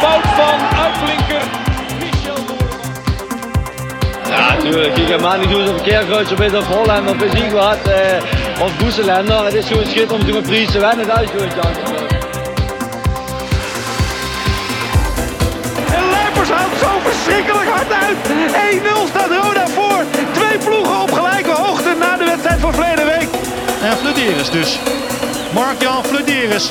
Fout van uitblinker Michel. Ja, natuurlijk. Ik ga maar niet doen of een keerkruidje bent of Holland of wat. Eh, of Boeselender. Het is gewoon schitterend om te met Fries te winnen. Dat is gewoon chance. Houdt zo verschrikkelijk hard uit. 1-0 staat Roda voor. Twee ploegen op gelijke hoogte na de wedstrijd van verleden week. En Flederis dus. Mark-Jan Flederis.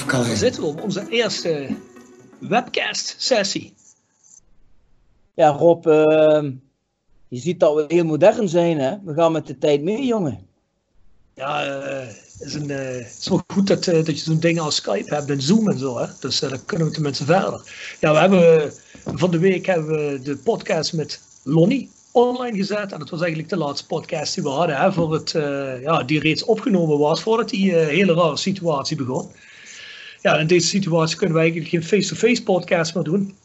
Calais. zitten we op onze eerste webcast-sessie. Ja, Rob, ehm, je ziet dat we heel modern zijn, hè? We gaan met de tijd mee, jongen. Ja, eh, het is, een, eh, is wel goed dat, eh, dat je zo'n dingen als Skype hebt en Zoom en zo. Hè? Dus dan kunnen we tenminste verder. Ja, we hebben van de week hebben we de podcast met Lonnie online gezet. En dat was eigenlijk de laatste podcast die we hadden. Hè, voor het, ja, die reeds opgenomen was voordat die hele rare situatie begon. Ja, in deze situatie kunnen we eigenlijk geen face-to-face podcast meer doen.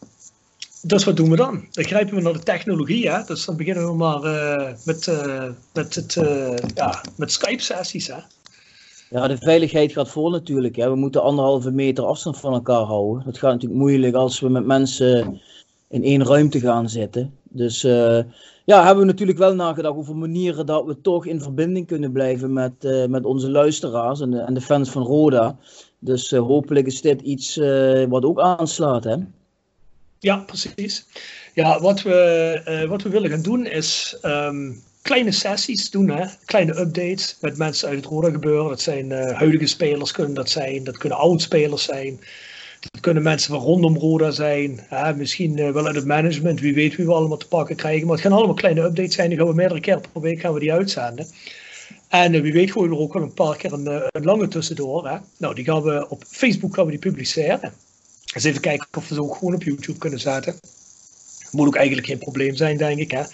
Dus wat doen we dan? Dan grijpen we naar de technologie. Hè? Dus dan beginnen we maar eh, met, eh, met, het, eh, ja, met Skype-sessies. Hè? Ja, de veiligheid gaat voor natuurlijk. Hè. We moeten anderhalve meter afstand van elkaar houden. Dat gaat natuurlijk moeilijk als we met mensen in één ruimte gaan zitten. Dus ja, hebben we natuurlijk wel nagedacht over manieren dat we toch in verbinding kunnen blijven met, met onze luisteraars en de, en de fans van Roda. Dus eh, hopelijk is dit iets eh, wat ook aanslaat. Hè? Ja, precies. Ja, wat we, eh, wat we willen gaan doen is ehm, kleine sessies doen, hè? kleine updates met mensen uit het Roda gebeuren. Dat zijn huidige spelers kunnen dat zijn, dat kunnen oud-spelers zijn. Dat kunnen mensen van rondom Roda zijn. Hè? Misschien wel uit het management, wie weet wie we allemaal te pakken krijgen. Maar het gaan allemaal kleine updates zijn, die gaan we meerdere keer per week gaan we die uitzenden. En eh, wie weet gooien we er ook wel een paar keer een, eh, een lange tussendoor. Hè? Nou, die gaan we op Facebook gaan we die publiceren. Eens even kijken of we ze ook gewoon op YouTube kunnen zetten. Moet ook eigenlijk geen probleem zijn, denk ik. Hè? Daar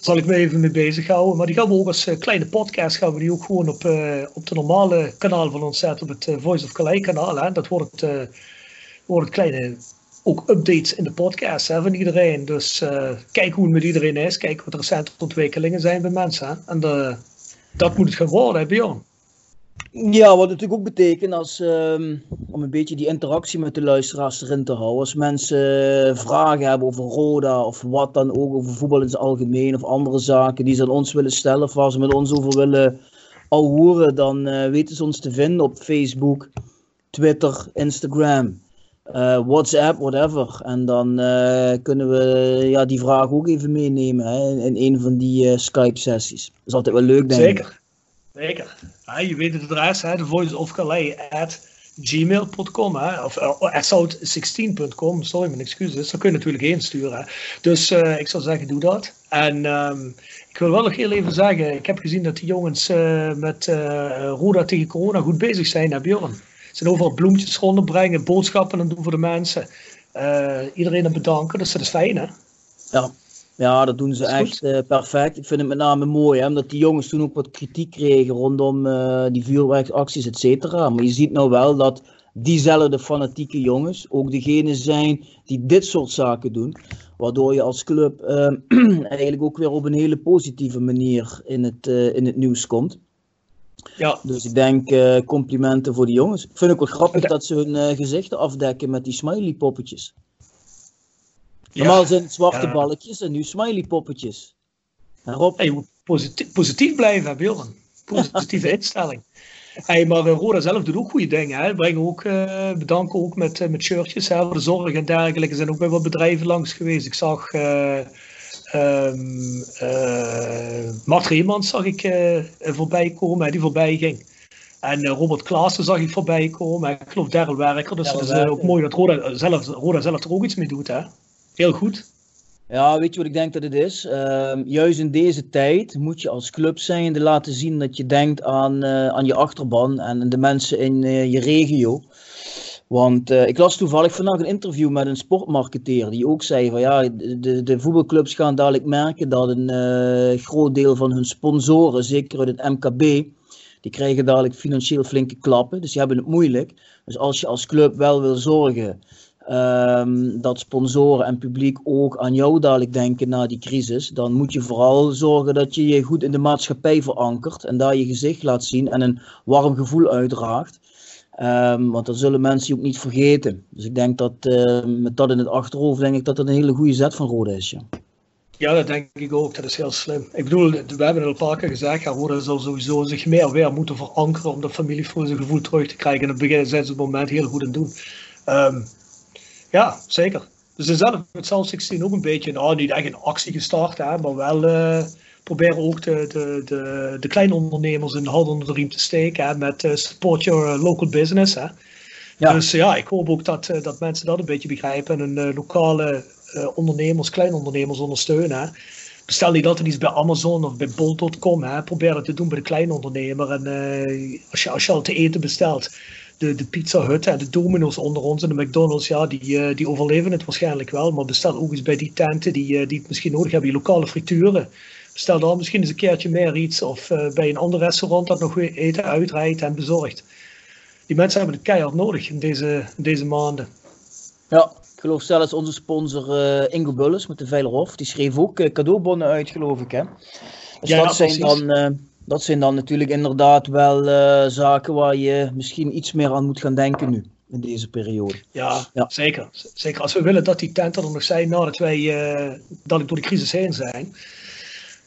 zal ik me even mee bezighouden. Maar die gaan we ook als eh, kleine podcast gaan we die ook gewoon op, eh, op de normale kanaal van ons zetten. Op het eh, Voice of Calais kanaal. Hè? Dat wordt het, eh, wordt het kleine ook updates in de podcast hè, van iedereen. Dus eh, kijk hoe het met iedereen is. Kijk wat recente ontwikkelingen zijn bij mensen. En de, dat moet het gaan worden, hè? Ja, wat natuurlijk ook betekent als, ehm, om een beetje die interactie met de luisteraars erin te houden. Als mensen eh, vragen hebben over Roda of wat dan ook, over voetbal in het algemeen of andere zaken die ze aan ons willen stellen of waar ze met ons over willen al horen, dan eh, weten ze ons te vinden op Facebook, Twitter, Instagram, eh, WhatsApp, whatever. En dan eh, kunnen we ja, die vraag ook even meenemen hè, in, een van die eh, Skype-sessies. Dat is altijd wel leuk, denk ik. Zeker. Zeker. Ja, je weet het adres, hè, de voice of Calais at gmail.com of uh, at south16.com, sorry, mijn excuses, daar kun je natuurlijk heen sturen. Dus ik zou zeggen, doe dat. En ehm, ik wil wel nog heel even zeggen, ik heb gezien dat die jongens met Roda tegen corona goed bezig zijn, hè Bjorn? Ze zijn overal bloemetjes rondbrengen, boodschappen aan doen voor de mensen. Eh, iedereen aan bedanken, dus dat is fijn hè? Ja. ja, dat doen ze Dat echt eh, perfect. Ik vind het met name mooi, hè, omdat die jongens toen ook wat kritiek kregen rondom eh, die vuurwerkacties, et cetera. Maar je ziet nou wel dat diezelfde fanatieke jongens ook degene zijn die dit soort zaken doen. Waardoor je als club eigenlijk ook weer op een hele positieve manier in het, in het nieuws komt. Ja, Dus ik denk eh, complimenten voor die jongens. Ik vind ook wel grappig dat ze hun eh, gezichten afdekken met die smiley poppetjes. Normaal zijn het zwarte Ja. balkjes en nu smiley poppetjes. En Rob, Hey, je moet positief, positief blijven, hè, Bjorn. positieve instelling. Hey, maar uh, Roda zelf doet ook goede dingen. Hè. Brengen ook, uh, bedanken ook met, uh, met shirtjes hè, voor de zorg en dergelijke. Er zijn ook bij wat bedrijven langs geweest. Ik zag um, Mart Reemans zag ik voorbij komen, die voorbij ging. En Robert Klaassen zag ik voorbij komen. Ik geloof Daryl Werker. Dus het is ook mooi dat Roda zelf, Roda zelf er ook iets mee doet. Hè. Heel goed. Ja, weet je wat ik denk dat het is? Uh, juist in deze tijd moet je als club zijnde laten zien dat je denkt aan, uh, aan je achterban en de mensen in uh, je regio. Want uh, ik las toevallig vandaag een interview met een sportmarketeer die ook zei van ja, de, de voetbalclubs gaan dadelijk merken dat een groot deel van hun sponsoren, zeker het MKB, die krijgen dadelijk financieel flinke klappen. Dus die hebben het moeilijk. Dus als je als club wel wil zorgen Um, dat sponsoren en publiek ook aan jou dadelijk denken na die crisis, dan moet je vooral zorgen dat je je goed in de maatschappij verankert en daar je gezicht laat zien en een warm gevoel uitdraagt. Um, want dan zullen mensen ook niet vergeten. Dus ik denk dat uh, met dat in het achterhoofd, denk ik dat dat een hele goede zet van Rode is. Ja. Ja, dat denk ik ook. Dat is heel slim. Ik bedoel, we hebben het al een paar keer gezegd, ja, Roda zal sowieso zich meer weer moeten verankeren om dat familievoerse gevoel terug te krijgen. En op het begin zijn ze op het moment heel goed aan doen. Um, ja, zeker. Dus ze zelf met South 16 ook een beetje, nou niet echt een actie gestart, hè, maar wel uh, proberen ook de, de, de, de kleine ondernemers de hand onder de riem te steken hè, met uh, support your local business. Hè. Ja. Dus ja, ik hoop ook dat, dat mensen dat een beetje begrijpen en hun lokale ondernemers, kleine ondernemers ondersteunen. Hè. Bestel niet altijd iets bij Amazon of bij Bol.com. Probeer het te doen bij de kleine ondernemer. En als, je, als je al te eten bestelt, de, de Pizza Hut en de Domino's onder ons en de McDonald's, ja, die, die overleven het waarschijnlijk wel. Maar bestel ook eens bij die tenten die, die het misschien nodig hebben, die lokale frituren. Bestel dan misschien eens een keertje meer iets. Of uh, bij een ander restaurant dat nog weer eten uitrijdt en bezorgt. Die mensen hebben het keihard nodig in deze, deze maanden. Ja, ik geloof zelfs onze sponsor Ingo Bulles met de Veilerhof. Die schreef ook cadeaubonnen uit, geloof ik. Hè? Dus ja, dat zijn precies. dan dat zijn dan natuurlijk inderdaad wel uh, zaken waar je misschien iets meer aan moet gaan denken nu, in deze periode. Ja, ja. Zeker. zeker. Als we willen dat die tenten er nog zijn nadat wij uh, dat ik door de crisis heen zijn,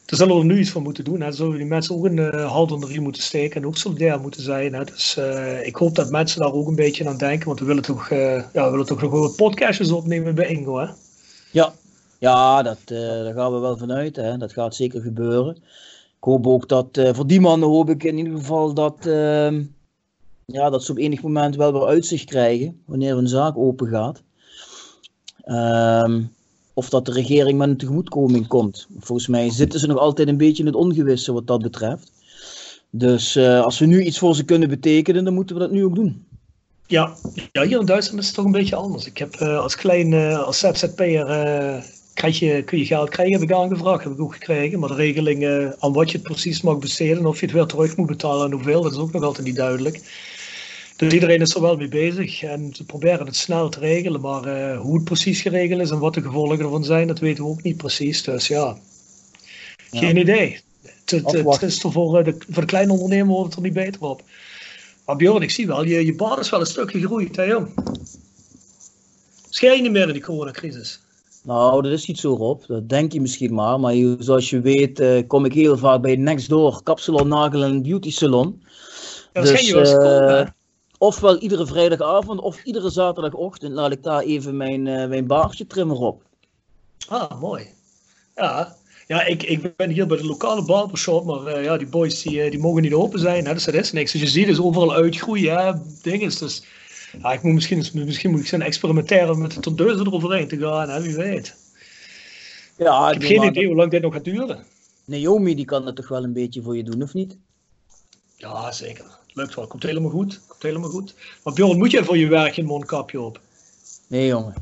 dan zullen we er nu iets voor moeten doen. Hè. Zullen we die mensen ook een uh, onder de moeten steken en ook solidair moeten zijn. Hè. Dus ik hoop dat mensen daar ook een beetje aan denken, want we willen toch, ja, we willen toch nog wel podcastjes opnemen bij Ingo. Hè? Ja, ja dat, daar gaan we wel vanuit. Hè. Dat gaat zeker gebeuren hoop ook dat, voor die mannen hoop ik in ieder geval dat, uh, ja, dat ze op enig moment wel weer uitzicht krijgen wanneer hun zaak open gaat. Um, of dat de regering met een tegemoetkoming komt. Volgens mij zitten ze nog altijd een beetje in het ongewisse wat dat betreft. Dus uh, als we nu iets voor ze kunnen betekenen, dan moeten we dat nu ook doen. Ja, ja hier in Duitsland is het toch een beetje anders. Ik heb uh, als klein, uh, als ZZP'er krijg je, kun je geld krijgen, heb ik aangevraagd, heb ik ook gekregen. Maar de regelingen aan wat je het precies mag besteden, of je het weer terug moet betalen en hoeveel, dat is ook nog altijd niet duidelijk. Dus iedereen is er wel mee bezig en ze proberen het snel te regelen, maar uh, hoe het precies geregeld is en wat de gevolgen ervan zijn, dat weten we ook niet precies. Dus ja, geen idee. Het, het, is er voor, de, voor de kleine ondernemer wordt het er niet beter op. Maar Bjorn, ik zie wel, je, je baan is wel een stukje gegroeid, hè jong? Schijn je niet meer in die coronacrisis? Nou, dat is niet zo Rob. Dat denk je misschien maar. Maar zoals je weet uh, kom ik heel vaak bij Nextdoor, Kapsalon, Nagel en Beauty Salon. Ja, dus, uh, ofwel iedere vrijdagavond of iedere zaterdagochtend laat ik daar even mijn, uh, mijn baardje trimmen op. Ah, mooi. Ja, ja ik, ik ben hier bij de lokale barbershop, maar ja, die boys die, die mogen niet open zijn. Hè, dus dat is niks. Dus je ziet dus overal uitgroeien, hè, dingen. Dus ja, ik moet misschien, misschien moet ik zijn experimenteren met de tondeuzen eroverheen te gaan, hè, wie weet. Ja, ik heb geen idee hoe lang dit nog gaat duren. Naomi die kan dat toch wel een beetje voor je doen, of niet? Ja, zeker. Lukt wel. Komt helemaal goed. Komt helemaal goed. Maar Bjorn, moet jij voor je werk een mondkapje op? Nee, jongen.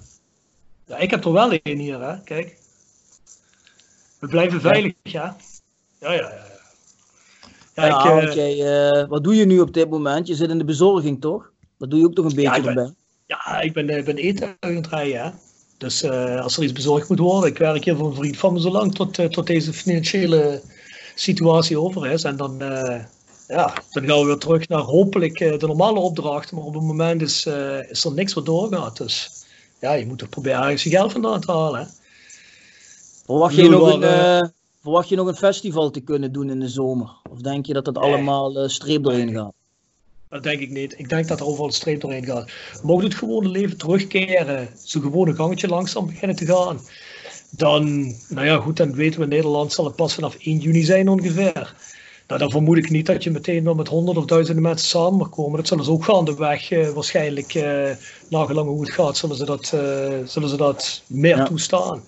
Ja, ik heb er wel een hier, hè. Kijk. We blijven veilig, ja. Ja, ja, ja. Ja, ja ik, jij, uh, wat doe je nu op dit moment? Je zit in de bezorging, toch? Dat doe je ook toch een beetje ja, erbij? Ja, ik ben, ik ben eten aan het rijden. Hè? Dus uh, als er iets bezorgd moet worden, ik werk hier voor een vriend van me zo lang tot, uh, tot deze financiële situatie over is. En dan, uh, ja, dan gaan we weer terug naar hopelijk de normale opdrachten. Maar op het moment is, is er niks wat doorgaat. Dus ja, je moet toch proberen ergens je geld vandaan te halen. Hè? Verwacht je nog een, Verwacht je nog een festival te kunnen doen in de zomer? Of denk je dat dat allemaal uh, streep doorheen gaat? Dat denk ik niet. Ik denk dat er overal een streep doorheen gaat. Mocht het gewone leven terugkeren, zo'n gewone gangetje langzaam beginnen te gaan, dan, nou ja, goed, dan weten we in Nederland zal het pas vanaf 1 juni zijn ongeveer. Nou, dan vermoed ik niet dat je meteen wel met honderden of duizenden mensen samen mag komen. Dat zullen ze ook gaandeweg uh, waarschijnlijk, uh, nagelang hoe het gaat, zullen ze dat, uh, zullen ze dat meer ja. toestaan.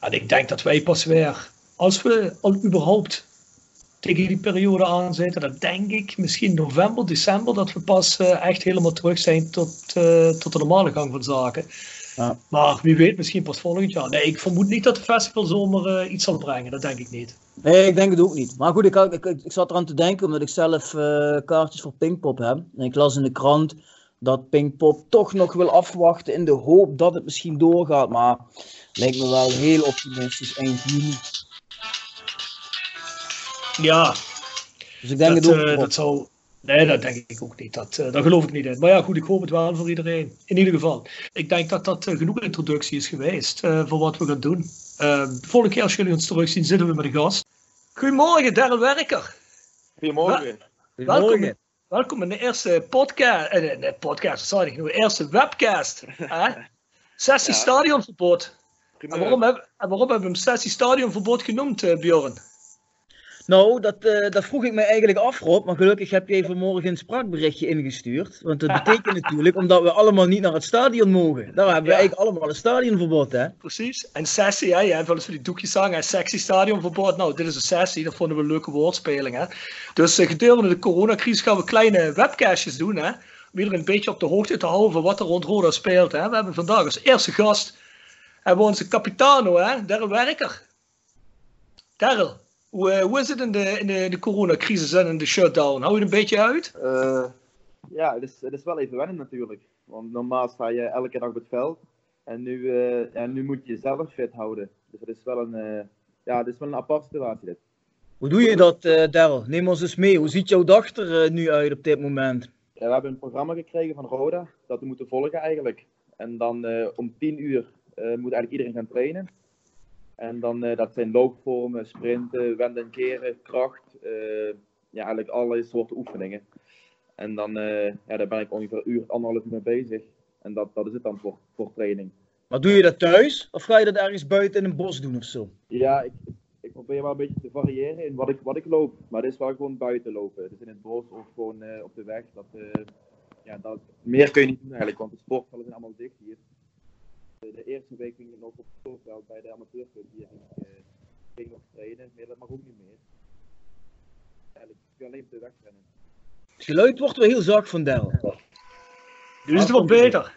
En ik denk dat wij pas weer, als we al überhaupt tegen die periode aanzitten, dan denk ik misschien november, december, dat we pas echt helemaal terug zijn tot, tot de normale gang van zaken. Ja. Maar wie weet, misschien pas volgend jaar. Nee, ik vermoed niet dat de festival zomer iets zal brengen. Dat denk ik niet. Nee, ik denk het ook niet. Maar goed, ik, ik, ik, ik zat eraan te denken omdat ik zelf uh, kaartjes voor Pinkpop heb. En ik las in de krant dat Pinkpop toch nog wil afwachten in de hoop dat het misschien doorgaat. Maar lijkt me wel heel optimistisch eind juni. Ja. Dus ik denk dat, het ook. Uh, dat zou Nee, dat denk ik ook niet. Dat, uh, daar geloof ik niet in. Maar ja, goed, ik hoop het wel voor iedereen. In ieder geval. Ik denk dat dat genoeg introductie is geweest voor wat we gaan doen. de volgende keer als jullie ons terugzien, zitten we met een gast. Goedemorgen, Daryl Werker. Goedemorgen. Welkom, welkom in de eerste podcast, eh, nee, podcast, sorry, de eerste webcast. Sessie ja. Stadionverbod. En waarom, heb, en waarom hebben we hem Sessie Stadionverbod genoemd, Bjorn? Nou, dat, uh, dat vroeg ik me eigenlijk af, Rob. Maar gelukkig heb je vanmorgen een spraakberichtje ingestuurd. Want dat betekent natuurlijk omdat we allemaal niet naar het stadion mogen. Daar hebben we ja. eigenlijk allemaal een stadionverbod, hè? Precies. En sessie, hè? Je hebt wel eens voor die doekjes hangen. Sexy stadionverbod. Nou, dit is een sessie. Dat vonden we een leuke woordspeling, hè? Dus uh, gedurende de coronacrisis gaan we kleine webcastjes doen, hè? Om iedereen een beetje op de hoogte te houden van wat er rond Roda speelt, hè? We hebben vandaag als eerste gast hebben we onze capitano, hè? Daryl Werker. Daryl. Hoe, hoe is het in de, in de, de coronacrisis en in de shutdown? Hou je het een beetje uit? Uh, ja, het is, het is wel even wennen natuurlijk. Want normaal sta je elke dag op het veld. En nu, uh, ja, nu moet je jezelf fit houden. Dus het is wel een, uh, ja, het is wel een aparte situatie dit. Hoe doe je dat, uh, Daryl? Neem ons eens mee. Hoe ziet jouw dag er nu uit op dit moment? Ja, we hebben een programma gekregen van Roda. Dat we moeten volgen eigenlijk. En dan om 10 uur moet eigenlijk iedereen gaan trainen. En dan, uh, dat zijn loopvormen, sprinten, wenden en keren, kracht. Uh, ja, eigenlijk alle soorten oefeningen. En dan uh, ja, daar ben ik ongeveer een uur, anderhalf uur mee bezig. En dat, dat is het dan voor, voor training. Maar doe je dat thuis? Of ga je dat ergens buiten in een bos doen of zo? Ja, ik, ik probeer wel een beetje te variëren in wat ik, wat ik loop. Maar het is wel gewoon buiten lopen. Dus in het bos of gewoon op de weg. Dat, ja, dat, meer kun je niet doen eigenlijk, want de sportvallen zijn allemaal dicht hier de eerste week ging ik nog op het voorveld bij de amateurclub hier. Ik uh, ging nog trainen, maar dat mag ook niet meer. Eigenlijk ik alleen op de weg rennen. Het geluid wordt wel heel zacht van Del. Nu is het wat beter.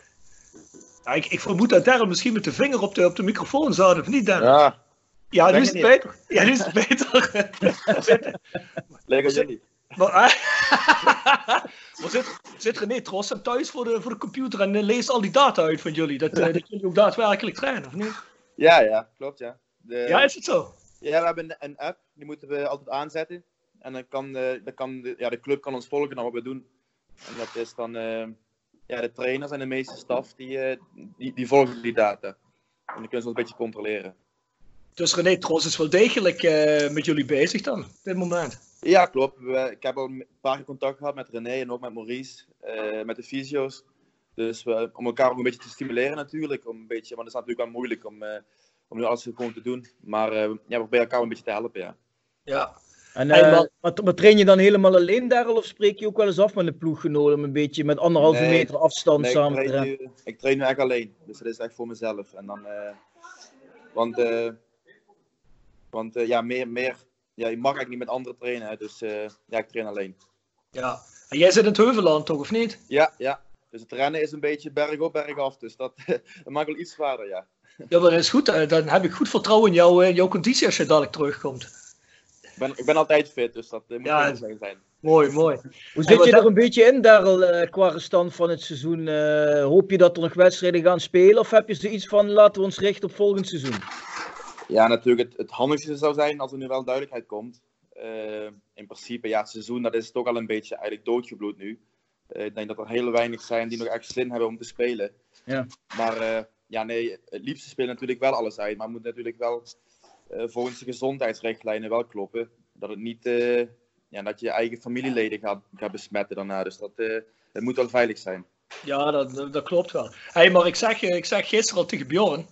Ja, ik, ik vermoed dat Daryl misschien met de vinger op de, op de microfoon zat, of niet Daryl? Ja. Ja, nu is het beter. Ja, nu is het beter. Lekker jullie. Maar, maar zit, zit René Trossen thuis voor de, voor de computer en leest al die data uit van jullie? Dat, uh, dat jullie ook daadwerkelijk trainen, of niet? Ja, ja, klopt ja. De, ja, is het zo? Ja, we hebben een app, die moeten we altijd aanzetten. En dan kan, de, dan kan de, ja, de club kan ons volgen naar wat we doen. En dat is dan uh, ja, de trainers en de meeste staf die, uh, die, die volgen die data. En dan kunnen ze ons een beetje controleren. Dus René Tros is wel degelijk met jullie bezig dan, op dit moment? Ja, klopt. ik heb al een paar keer contact gehad met René en ook met Maurice, uh, met de fysio's. Dus we, om elkaar ook een beetje te stimuleren natuurlijk. Om een beetje, want het is natuurlijk wel moeilijk om, uh, om nu alles gewoon te doen. Maar uh, ja, we proberen elkaar een beetje te helpen, ja. Ja. En maar, maar, train je dan helemaal alleen daar of spreek je ook wel eens af met een ploeggenoot om een beetje met anderhalve nee, meter afstand nee, samen te rennen? Ik train nu echt alleen, dus dat is echt voor mezelf. En dan, want want ja, meer, meer ja, je mag eigenlijk niet met anderen trainen. Dus uh, ja, ik train alleen. Ja. En jij zit in het Heuveland toch, of niet? Ja, ja. Dus het rennen is een beetje berg op, berg af. Dus dat, dat maakt wel iets zwaarder, ja. Ja, maar dat is goed. Dan heb ik goed vertrouwen in jou, in jouw conditie als je dadelijk terugkomt. Ik ben, ik ben altijd fit, dus dat moet ja, zijn. Mooi, mooi. Hoe zit je er een beetje in, Darrel, uh, qua stand van het seizoen? Uh, hoop je dat er nog wedstrijden gaan spelen? Of heb je zoiets van, laten we ons richten op volgend seizoen? Ja, natuurlijk. Het, het handigste zou zijn als er nu wel duidelijkheid komt. Uh, in principe, ja, het seizoen dat is toch al een beetje eigenlijk doodgebloed nu. Uh, ik denk dat er heel weinig zijn die nog echt zin hebben om te spelen. Ja. Maar uh, ja, nee, het liefste spelen natuurlijk wel alles uit. Maar moet natuurlijk wel eh, volgens de gezondheidsrichtlijnen wel kloppen. Dat het niet, eh, ja, dat je je eigen familieleden gaat, gaat besmetten daarna. Dus dat, eh, het moet wel veilig zijn. Ja, dat, dat, dat klopt wel. Hey, maar ik zeg, ik zeg gisteren al tegen Bjorn.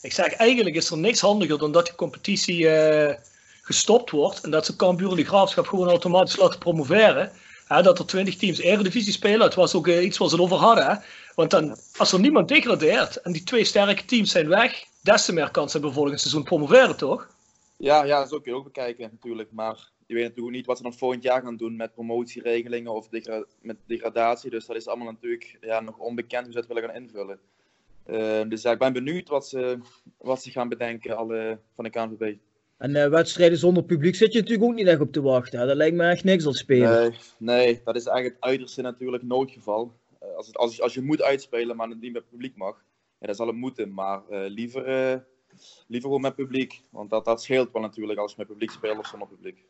Ik zeg, eigenlijk is er niks handiger dan dat die competitie eh, gestopt wordt. En dat ze Cambuur en de Graafschap gewoon automatisch laten promoveren. Dat er 20 teams Eredivisie spelen. Het was ook eh, iets waar ze het over hadden. Hè. Want dan, als er niemand degradeert en die twee sterke teams zijn weg, des te meer kans hebben volgend seizoen promoveren, toch? Ja, ja, zo kun je ook bekijken natuurlijk. Maar je weet natuurlijk niet wat ze dan volgend jaar gaan doen met promotieregelingen of met degradatie. Dus dat is allemaal natuurlijk ja, nog onbekend hoe ze het willen gaan invullen. Eh, dus ja, ik ben benieuwd wat ze, wat ze gaan bedenken alle, van de KNVB. En eh, wedstrijden zonder publiek zit je natuurlijk ook niet echt op te wachten. Hè? Dat lijkt me echt niks als spelen. Nee, nee, dat is eigenlijk het uiterste natuurlijk noodgeval. Eh, als, het, als, als je moet uitspelen, maar het niet met publiek mag, ja, dan zal het moeten. Maar eh, liever, liever gewoon met publiek. Want dat, dat scheelt wel natuurlijk als je met publiek speelt of zonder publiek.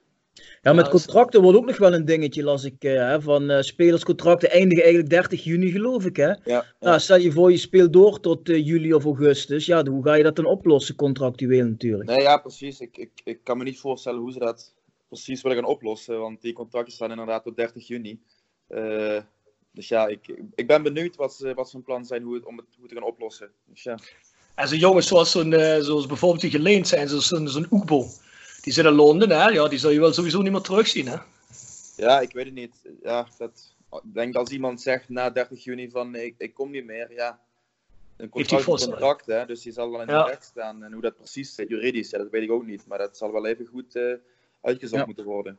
Ja, met contracten wordt ook nog wel een dingetje, las ik. eh, hè, van eh, spelerscontracten eindigen eigenlijk 30 juni, geloof ik. Hè? Ja, ja. Nou, stel je voor, je speelt door tot eh, juli of augustus. Ja, hoe ga je dat dan oplossen, contractueel natuurlijk? Nee, ja, precies. Ik, ik, ik kan me niet voorstellen hoe ze dat precies willen gaan oplossen. Want die contracten staan inderdaad tot 30 juni. Eh, dus ja, ik, ik ben benieuwd wat, ze, wat zijn plan zijn hoe het, om het hoe te gaan oplossen. Dus ja. En zo'n jongens zoals, zo'n, eh, zoals bijvoorbeeld die geleend zijn, zoals zo'n zo'n Oekbo. Die zit in Londen, hè? Ja, die zal je wel sowieso niet meer terugzien, hè? Ja, ik weet het niet. Ja, dat, ik denk als iemand zegt na 30 juni van ik, ik kom niet meer, ja. Een contract een hè, dus die zal wel in de Ja. recht staan. En hoe dat precies zit, juridisch, ja, dat weet ik ook niet. Maar dat zal wel even goed eh, uitgezocht Ja. moeten worden.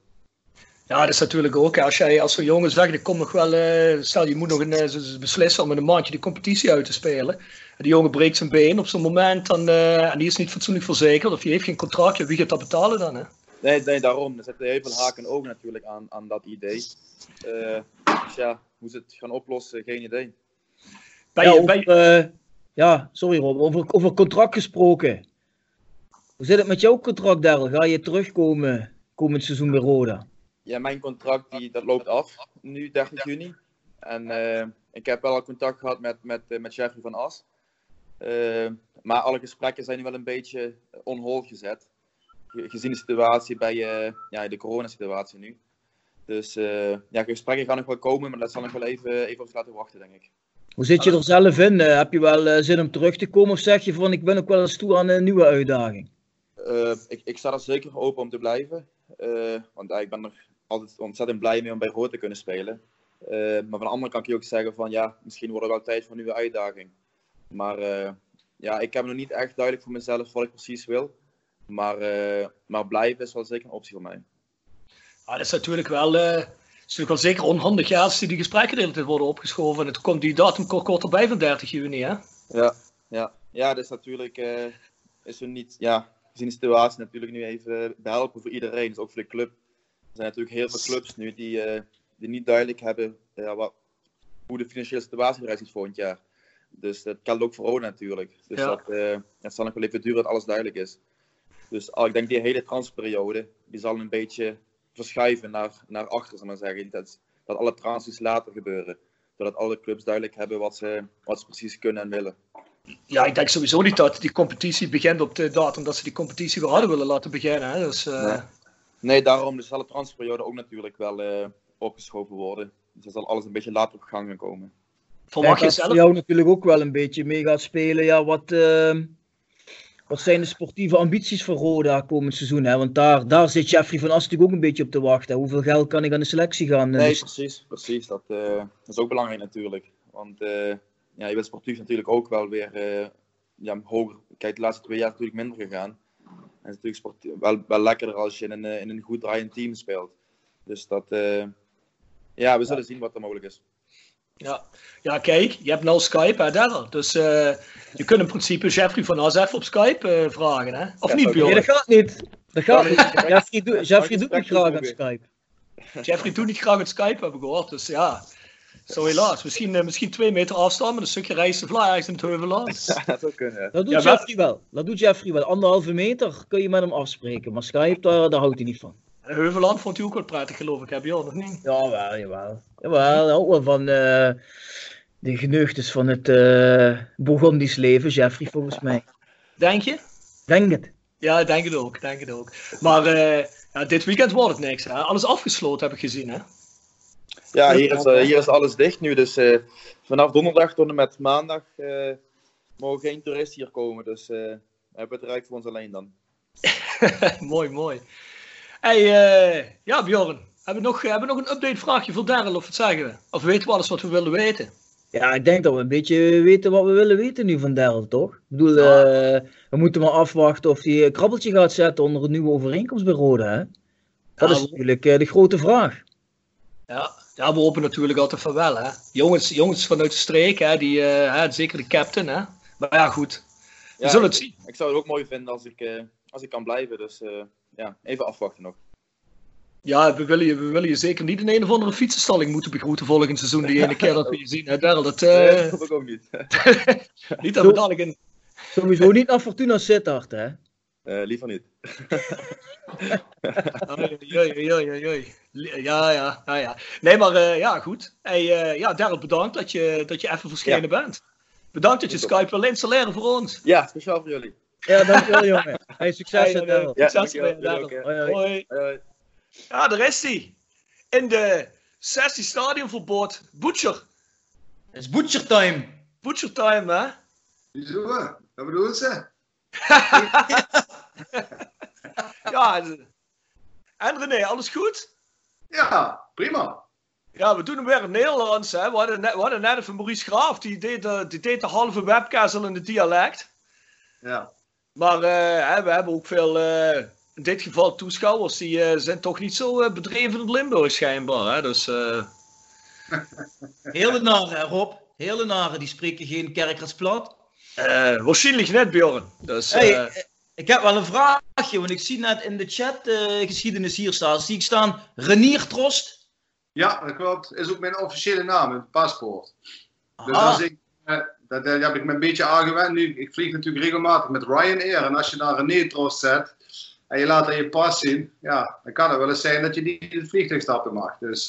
Ja, dat is natuurlijk ook. Als jij als zo'n jongen zegt, ik kom nog wel, eh, stel je moet nog een, eh, beslissen om in een maandje die competitie uit te spelen. En die jongen breekt zijn been op zo'n moment dan, eh, en die is niet fatsoenlijk verzekerd of die heeft geen contract, ja, wie gaat dat betalen dan? Hè? Nee, nee, daarom. Er zitten heel veel haken en ogen natuurlijk aan, aan dat idee. Eh, dus ja, hoe ze het gaan oplossen, geen idee. Ben ja, je, over, ben je- eh, ja, sorry Rob, over, over contract gesproken. Hoe zit het met jouw contract, Daryl? Ga je terugkomen komend seizoen bij Roda? Ja, mijn contract die, dat loopt af, nu 30 juni. En eh, ik heb wel al contact gehad met, met, eh, met Jeffrey van As. Eh, maar alle gesprekken zijn nu wel een beetje on hold gezet. Ge- Gezien de situatie bij ja, de coronasituatie nu. Dus ja, gesprekken gaan nog wel komen, maar dat zal nog wel even, even op zich laten wachten, denk ik. Hoe zit je er zelf in? Heb je wel zin om terug te komen of zeg je van ik ben ook wel eens toe aan een nieuwe uitdaging? Ik, ik sta er zeker open om te blijven. Want ik ben er altijd ontzettend blij mee om bij Rood te kunnen spelen. Eh, maar van de andere kant kun je ook zeggen van ja, misschien wordt het wel tijd voor een nieuwe uitdaging. Maar eh, ja, ik heb nog niet echt duidelijk voor mezelf wat ik precies wil. Maar, eh, maar blijven is wel zeker een optie voor mij. Ja, dat is natuurlijk wel, is natuurlijk wel zeker onhandig ja, als die, gesprekken de hele tijd worden opgeschoven. En het komt die datum kort, kort erbij van 30 juni, hè? Ja, ja. ja dat is natuurlijk is er niet, ja, gezien de situatie natuurlijk nu even behelpen voor iedereen. Dus ook voor de club. Er zijn natuurlijk heel veel clubs nu die, eh, die niet duidelijk hebben ja, wat, hoe de financiële situatie eruit ziet volgend jaar. Dus dat geldt ook voor Roda natuurlijk. Dus Ja. dat, eh, het zal nog wel even duren dat alles duidelijk is. Dus al, ik denk die hele transperiode, die zal een beetje verschuiven naar, naar achter, zal maar zeggen. Dat, dat alle transfers later gebeuren. Zodat alle clubs duidelijk hebben wat ze, wat ze precies kunnen en willen. Ja, ik denk sowieso niet dat die competitie begint op de datum dat ze die competitie weer hadden willen laten beginnen. Hè? Dus, eh, Nee. Nee, daarom dus zal de transferperiode ook natuurlijk wel eh, opgeschoven worden. Dus dan zal alles een beetje later op gang gaan komen. Verwacht je zelf? jou natuurlijk ook wel een beetje mee gaat spelen. Ja, wat, ehm, wat zijn de sportieve ambities voor Roda komend seizoen? Hè? Want daar, daar zit Jeffrey van As natuurlijk ook een beetje op te wachten. Hoeveel geld kan ik aan de selectie gaan? eh, Nee, dus- precies. precies. Dat, eh, dat is ook belangrijk natuurlijk. Want eh, ja, je bent sportief natuurlijk ook wel weer eh, ja, hoger. Kijk, de laatste twee jaar is het natuurlijk minder gegaan. En het is natuurlijk wel, wel lekkerder als je in een, eh, in een goed draaiend team speelt. Dus dat, eh, ja, we zullen zien wat er mogelijk is. Ja. ja, kijk, je hebt nou Skype, hè. Dus eh, je kunt in principe Jeffrey van As even op Skype eh, vragen, hè? Of Ja, niet. Nee, Bjorn? dat gaat niet. Dat gaat Ja, niet. Jeffrey, doet- Jeffrey doet niet graag aan. Skype. Jeffrey doet niet graag met Skype, heb ik gehoord. Dus ja, zo helaas. Misschien, eh, misschien twee meter afstand met een stukje rijst vla ergens in het heuvelland. Ja, dat zou kunnen. Dat doet Ja, maar- Jeffrey wel. Dat doet Jeffrey wel. Anderhalve meter kun je met hem afspreken. Maar Skype, daar, daar houdt hij niet van. En Heuvelland vond hij ook wel prettig, geloof ik, heb je nog niet? Jawel, jawel. Jawel, houdt wel van eh, de geneugtes van het eh Burgondisch leven, Jeffrey, volgens mij. Denk je? Denk het. Ja, denk het ook, denk het ook. Maar eh, ja, dit weekend wordt het niks. Hè? Alles afgesloten heb ik gezien, hè? Ja, hier is, eh, hier is alles dicht nu. Dus eh, vanaf donderdag tot en met maandag eh, mogen geen toeristen hier komen. Dus eh we hebben het Rijk voor ons alleen dan. mooi, mooi. Hey, eh, ja, Bjorn. Hebben we nog, hebben we nog een update vraagje voor Daryl, of wat zeggen we? Of weten we alles wat we willen weten? Ja, ik denk dat we een beetje weten wat we willen weten nu van Daryl, toch? Ik bedoel, eh, we moeten maar afwachten of hij een krabbeltje gaat zetten onder een nieuwe overeenkomst bij Roda, hè? Dat Ja, is natuurlijk de grote vraag. Ja, ja, we hopen natuurlijk altijd van wel, hè. Jongens, jongens vanuit de streek, hè, die, eh, hè, zeker de captain, hè. Maar ja, goed. We Ja, zullen het zien. Ik zou het ook mooi vinden als ik, eh, als ik kan blijven. Dus eh, ja, even afwachten nog. Ja, we willen, je, we willen je zeker niet in een of andere fietsenstalling moeten begroeten volgend seizoen, die ene keer dat we je zien, hè, Daryl. Dat, eh, Nee, dat hoop ik ook niet. niet dat we dadelijk in... Sowieso niet naar Fortuna Sittard, hè? Eh, liever niet. Oei, oei, oei, oei, oei. Ja, ja, ja, ja. Nee, maar eh, ja, goed. Hey, eh, ja, Daryl, bedankt dat je, dat je even verschenen bent. Bedankt dat je. Skype wil installeren voor ons. Ja, speciaal voor jullie. Ja, dankjewel, jongen. Hey, succes, Hey, Daryl. Ja, Succes Daryl. Hoi, hoi. Ja, daar is hij. In de sessie stadionverbod. Butcher. Het is butcher time. Butcher time, hè? Wieso? Wat bedoelen ze? Ja. en- En René, alles goed? Ja, prima. Ja, we doen hem weer in Nederlands, hè. We hadden net, we hadden net even Maurice Graaf, die deed, de, die deed de halve webcast al in het dialect. Ja. Maar eh, we hebben ook veel, eh, in dit geval toeschouwers, die eh, zijn toch niet zo bedreven in Limburg schijnbaar. Hè? Dus Hele nare, Rob. Hele nare, die spreken geen kerkersplat. eh, waarschijnlijk net, Bjorn. Dus, Hey, ik heb wel een vraagje, want ik zie net in de chat eh, geschiedenis hier staan. Zie ik staan Renier Trost. Ja, dat klopt. Is ook mijn officiële naam het paspoort. Dus Aha. als ik, eh, dat, eh, heb ik me een beetje aangewend nu. Ik vlieg natuurlijk regelmatig met Ryanair. En als je daar René Trost zet en je laat er je pas zien, ja, dan kan het wel eens zijn dat je niet in het vliegtuig stappen mag. Dus,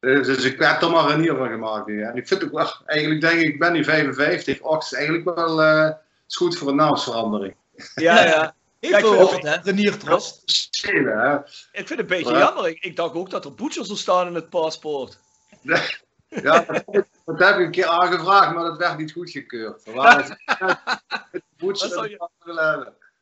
dus, dus ik heb er maar Renier van gemaakt nu. En ik vind ook wel, eigenlijk denk ik, ik ben nu 55. Och, is eigenlijk wel is goed voor een naamsverandering. Ja, ja. Vind- wat, hè? Ik vind het een beetje Ja. jammer. Ik, ik dacht ook dat er Butcher zou staan in het paspoort. Ja, dat, dat heb ik een keer aangevraagd, maar dat werd niet goedgekeurd. Het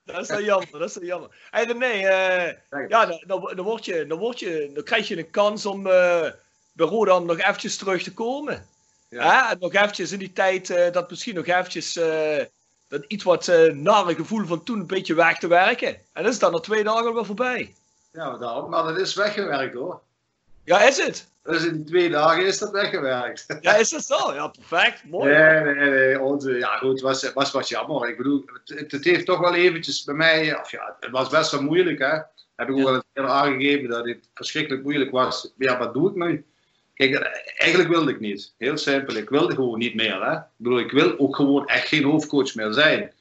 Dat het is wel jammer, dat is wel jammer. Hey René, eh, ja, dan, dan, word je, dan, word je, dan krijg je een kans om eh bij Roda nog eventjes terug te komen. Ja. Hè? En nog eventjes in die tijd, eh, dat misschien nog eventjes eh, dat iets wat eh nare gevoel van toen een beetje weg te werken. En dat is dan na twee dagen al wel voorbij. Ja, daarom. maar dat is weggewerkt hoor. Ja, is het? Dus in die twee dagen is dat weggewerkt. Ja, is dat zo? Ja, perfect. Mooi. Nee, nee, nee. Onze, ja, goed, het was, was wat jammer. Ik bedoel, het, het heeft toch wel eventjes bij mij, of ja, het was best wel moeilijk, hè. Heb ik ook wel eens eerder aangegeven dat het verschrikkelijk moeilijk was. Ja, wat doe ik nu? Kijk, eigenlijk wilde ik niet. Heel simpel. Ik wilde gewoon niet meer, hè. Ik bedoel, ik wil ook gewoon echt geen hoofdcoach meer zijn.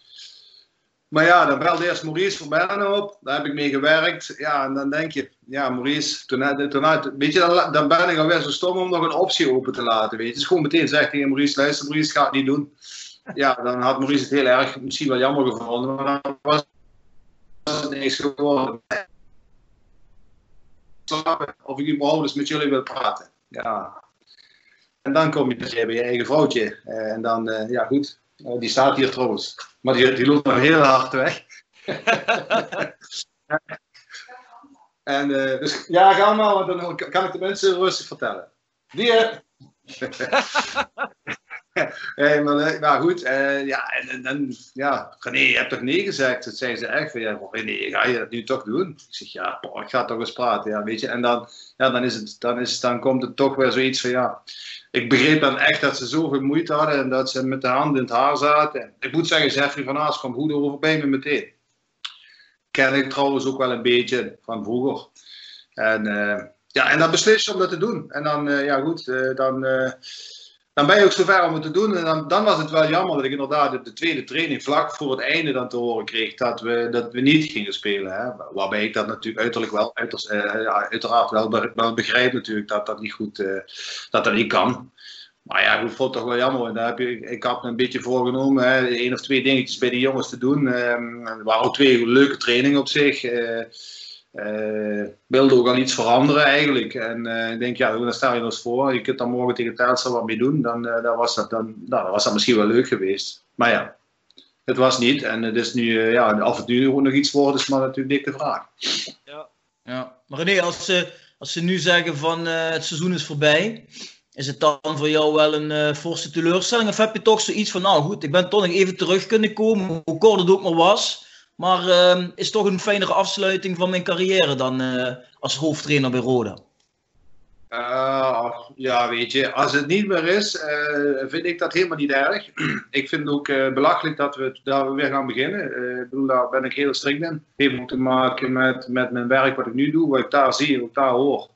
Maar ja, dan belde eerst Maurice Verbellen op. Daar heb ik mee gewerkt. Ja, en dan denk je, ja, Maurice, toen, toen weet je, dan, ben ik alweer zo stom om nog een optie open te laten. Weet je, dus gewoon meteen zeg tegen Maurice, luister Maurice, ga het niet doen. Ja, dan had Maurice het heel erg misschien wel jammer gevonden, maar dan was het niks geworden. Of ik überhaupt eens met jullie wil praten. Ja. En dan kom je dus bij je eigen vrouwtje. Eh, En dan, eh, ja goed, Eh, die staat hier trouwens. Maar die, die loopt nog heel hard weg. en dus ja, ga maar, want dan kan ik de mensen rustig vertellen. Die, hey, maar, eh, goed, eh, ja, en, ja, René, je hebt toch nee gezegd? Dat zei ze echt van, ja, René, ga je dat nu toch doen? Ik zeg, ja, ik ga toch eens praten, ja, weet je. En dan, ja, dan, is het, dan, is, dan komt het toch weer zoiets van, ja, ik begreep dan echt dat ze zoveel moeite hadden en dat ze met de hand in het haar zaten. Ik moet zeggen, Jeffrey van Aas kwam goed over bij me meteen. Ken ik trouwens ook wel een beetje van vroeger. En, eh, ja, en dan beslis je om dat te doen. En dan, eh, ja goed, dan, dan ben je ook zover om het te doen. En dan, dan was het wel jammer dat ik inderdaad de tweede training vlak voor het einde dan te horen kreeg dat we, dat we niet gingen spelen. Hè. Waarbij ik dat natuurlijk uiterlijk wel, eh, ja, uiteraard wel, be- wel begrijp natuurlijk dat dat niet goed, eh, dat dat niet kan. Maar ja, ik vond het toch wel jammer. En daar heb je, ik, had me een beetje voorgenomen, één of twee dingetjes bij de jongens te doen. Ehm, er waren ook twee leuke trainingen op zich. Eh eh, wilde ook al iets veranderen eigenlijk. En eh, ik denk, ja, dan stel je nog eens voor. Je kunt dan morgen tegen Telstar wat mee doen. Dan, eh, dan, was dat, dan, nou, dan was dat misschien wel leuk geweest. Maar ja, het was niet. En het is nu, ja, af en toe nog iets worden, is maar natuurlijk dik de vraag. Ja. Maar René, als ze, als ze nu zeggen van eh, het seizoen is voorbij, is het dan voor jou wel een forse teleurstelling? Of heb je toch zoiets van, nou goed, ik ben toch nog even terug kunnen komen, hoe kort het ook maar was. Maar eh, is toch een fijnere afsluiting van mijn carrière dan eh, als hoofdtrainer bij Roda? Eh, ja, weet je, als het niet meer is, eh, vind ik dat helemaal niet erg. ik vind het ook belachelijk dat we, we weer gaan beginnen. Ik bedoel, daar ben ik heel strikt in. Het heeft ook te maken met, met mijn werk wat ik nu doe, wat ik daar zie, wat ik daar hoor.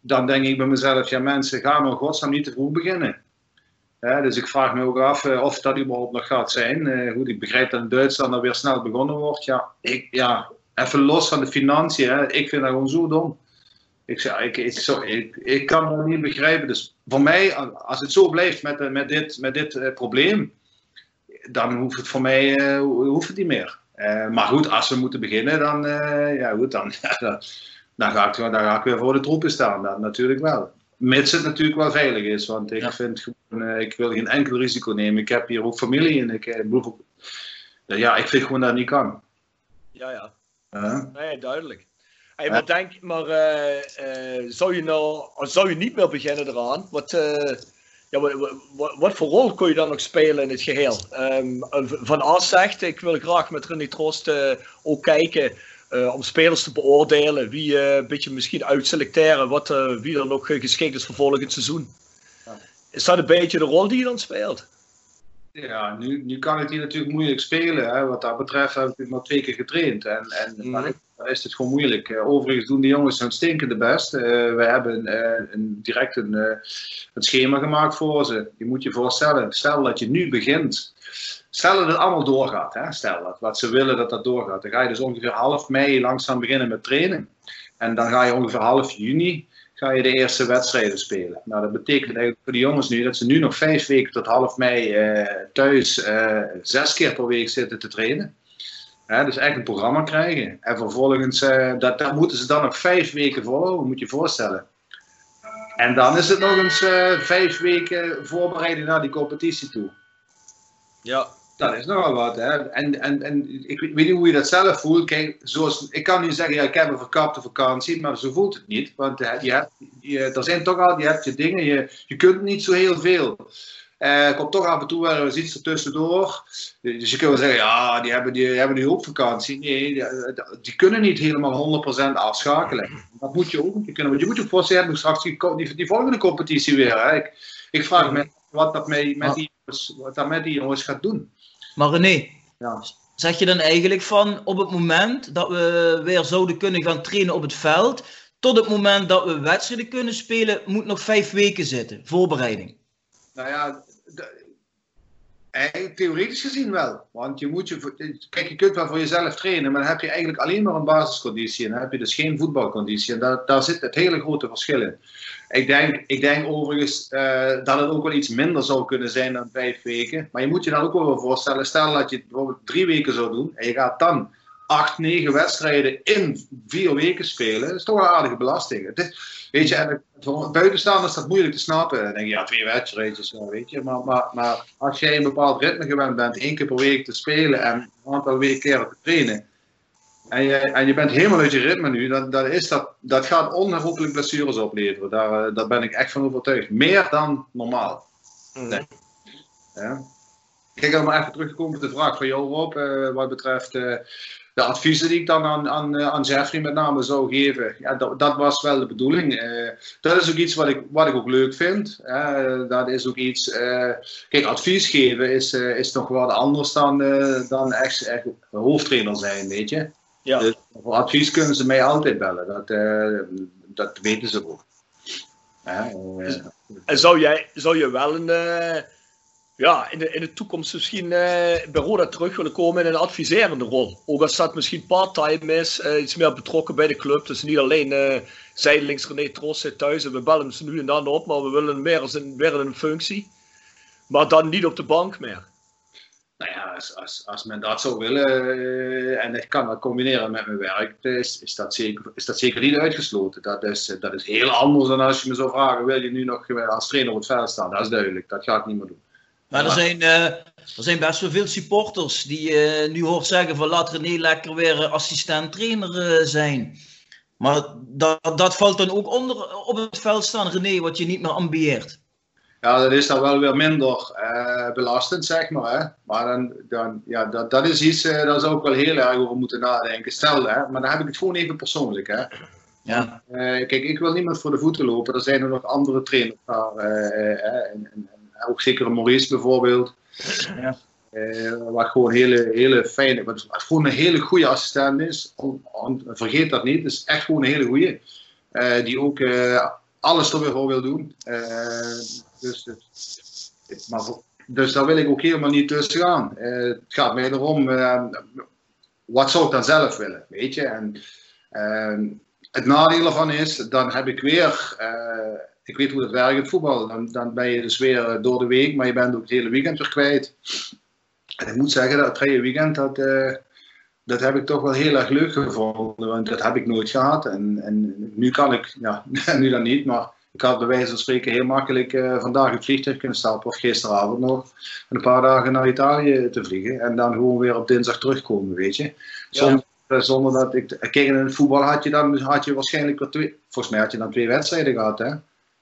Dan denk ik bij mezelf, ja mensen, gaan we in godsnaam niet te vroeg beginnen. Dus ik vraag me ook af eh, of dat überhaupt nog gaat zijn. Goed, ik begrijp dat in Duitsland er weer snel begonnen wordt. Ja, ik, ja even los van de financiën, hè, ik vind dat gewoon zo dom. Ik, zeg, ik, ik, zo, ik, ik kan het niet begrijpen. Dus voor mij, als het zo blijft met, eh, met dit, met dit probleem, dan hoeft het voor mij hoeft het niet meer. Maar goed, als we moeten beginnen, dan, ja, goed, dan, dan, dan, ga ik, dan ga ik weer voor de troepen staan. Dat natuurlijk wel. Mits het natuurlijk wel veilig is. Want ik, vind gewoon, eh, ik wil geen enkel risico nemen. Ik heb hier ook familie en ik, eh, bedoel, ja, ik vind gewoon dat het niet kan. Ja, ja. Ja. Nee, duidelijk. Hey, maar denk, maar eh, eh, zou je nou, zou je niet meer beginnen eraan? Wat, eh, ja, wat, wat, wat voor rol kun je dan nog spelen in het geheel? Ehm, van As zegt, ik wil graag met René Trost eh, ook kijken om spelers te beoordelen. Wie eh, een beetje misschien uitselecteren wat, eh, wie er nog eh, geschikt is voor volgend seizoen. Is dat een beetje de rol die je dan speelt? Ja, nu, nu kan het hier natuurlijk moeilijk spelen. Hè. Wat dat betreft heb ik maar twee keer getraind. En, en is, dan is het gewoon moeilijk. Eh, overigens doen de jongens hun stinkende best. Eh, we hebben eh, een, direct een, eh, een schema gemaakt voor ze. Je moet je voorstellen, stel dat je nu begint. Stel dat het allemaal doorgaat. Hè. Stel dat wat ze willen dat dat doorgaat. Dan ga je dus ongeveer half mei langzaam beginnen met trainen. En dan ga je ongeveer half juni ga je de eerste wedstrijden spelen. Nou, dat betekent eigenlijk voor de jongens nu dat ze nu nog vijf weken tot half mei eh, thuis eh, zes keer per week zitten te trainen. Dus echt een programma krijgen. En vervolgens, eh, dat, dat moeten ze dan nog vijf weken volhouden, moet je je voorstellen. En dan is het nog eens vijf weken voorbereiding naar die competitie toe. Ja. Dat is nogal wat. Hè? En, en, en ik weet niet hoe je dat zelf voelt. Kijk, zoals, ik kan nu zeggen, ja, ik heb een verkapte vakantie, maar zo voelt het niet. Want je hebt, je, er zijn toch al, je hebt je dingen, je, je kunt niet zo heel veel. Eh, er komt toch af en toe wel eens iets ertussendoor. Dus je kunt wel zeggen, ja, die hebben, die hebben nu ook vakantie. Nee, die, die kunnen niet helemaal 100% afschakelen. Dat moet je ook niet kunnen. Want je moet je voorstellen, je straks die, die, volgende competitie weer. Hè? Ik, ik vraag me wat dat met, met, die, wat dat met die jongens gaat doen. Maar René, Ja. zeg je dan eigenlijk van op het moment dat we weer zouden kunnen gaan trainen op het veld, tot het moment dat we wedstrijden kunnen spelen, moet nog vijf weken zitten, voorbereiding. Nou ja, theoretisch gezien wel. Want je moet je, kijk, je kunt wel voor jezelf trainen, maar dan heb je eigenlijk alleen maar een basisconditie. En dan heb je dus geen voetbalconditie. En daar, daar zit het hele grote verschil in. Ik denk, ik denk overigens eh, dat het ook wel iets minder zou kunnen zijn dan vijf weken. Maar je moet je dan ook wel voorstellen, stel dat je bijvoorbeeld drie weken zou doen en je gaat dan acht, negen wedstrijden in vier weken spelen. Dat is toch een aardige belasting. Het is, weet je, en voor buitenstaanders is dat moeilijk te snappen. Dan denk je, ja, twee wedstrijdjes, weet je. Maar, maar, maar als jij een bepaald ritme gewend bent, één keer per week te spelen en een aantal weken keren te trainen. En je, en je bent helemaal uit je ritme nu, dan, dan is dat, dat gaat onherroepelijk blessures opleveren. Daar, eh, daar ben ik echt van overtuigd. Meer dan normaal. Nee. Ja. Kijk, even terugkomen op de vraag van jou, Rob, eh, wat betreft eh, de adviezen die ik dan aan, aan, eh, aan Jeffrey met name zou geven. Ja, dat, dat was wel de bedoeling. Eh, dat is ook iets wat ik, wat ik ook leuk vind. Dat is ook iets. eh, kijk, advies geven is, is nog wat anders dan, dan echt, echt hoofdtrainer zijn, weet je. Ja. Dus voor advies kunnen ze mij altijd bellen. Dat, dat weten ze ook. En zou jij, zou je wel een, ja, in de, in de toekomst misschien eh, bij Roda terug willen komen in een adviserende rol. Ook als dat misschien part-time is, eh, iets meer betrokken bij de club. Dus niet alleen eh zijdelings René Tros zit thuis en we bellen ze nu en dan op, maar we willen meer als een, een functie. Maar dan niet op de bank meer. Nou ja, als, als, als men dat zou willen en ik kan dat combineren met mijn werk, is, is, dat, zeker, is dat zeker niet uitgesloten. Dat is, dat is heel anders dan als je me zou vragen, wil je nu nog als trainer op het veld staan? Dat is duidelijk, dat ga ik niet meer doen. Maar er zijn, eh, er zijn best wel veel supporters die eh, nu hoort zeggen van laat René lekker weer assistent-trainer eh, zijn. Maar dat, dat valt dan ook onder op het veld staan, René, wat je niet meer ambieert. Ja, dat is dan wel weer minder belastend, zeg maar. Hè? Maar dan, dan, ja, dat, dat is iets, uh, daar zou ik wel heel erg over moeten nadenken. Stel, hè, maar dan heb ik het gewoon even persoonlijk. Hè? Ja. Uh, kijk, ik wil niemand voor de voeten lopen. Er zijn er nog andere trainers daar. en, ook zeker Maurice bijvoorbeeld. Ja. wat gewoon hele, hele fijne, wat, wat gewoon een hele goede assistent is. On, on, vergeet dat niet. Het is echt gewoon een hele goede. die ook alles er weer voor wil doen. Dus, het, maar, dus daar wil ik ook helemaal niet tussen gaan. Het gaat mij erom, wat zou ik dan zelf willen, weet je? En het nadeel ervan is, dan heb ik weer, ik weet hoe het werkt in het voetbal, dan, dan ben je dus weer door de week, maar je bent ook het hele weekend weer kwijt. En ik moet zeggen, dat vrije weekend, dat, dat heb ik toch wel heel erg leuk gevonden, want dat heb ik nooit gehad. En, en nu kan ik, ja, nu dan niet, maar ik had bij wijze van spreken heel makkelijk uh, vandaag het vliegtuig kunnen stappen, of gisteravond nog, en een paar dagen naar Italië te vliegen. En dan gewoon weer op dinsdag terugkomen, weet je. Zonder, ja. zonder dat ik. Kijk, in het voetbal had je dan had je waarschijnlijk weer twee. Volgens mij had je dan twee wedstrijden gehad, hè?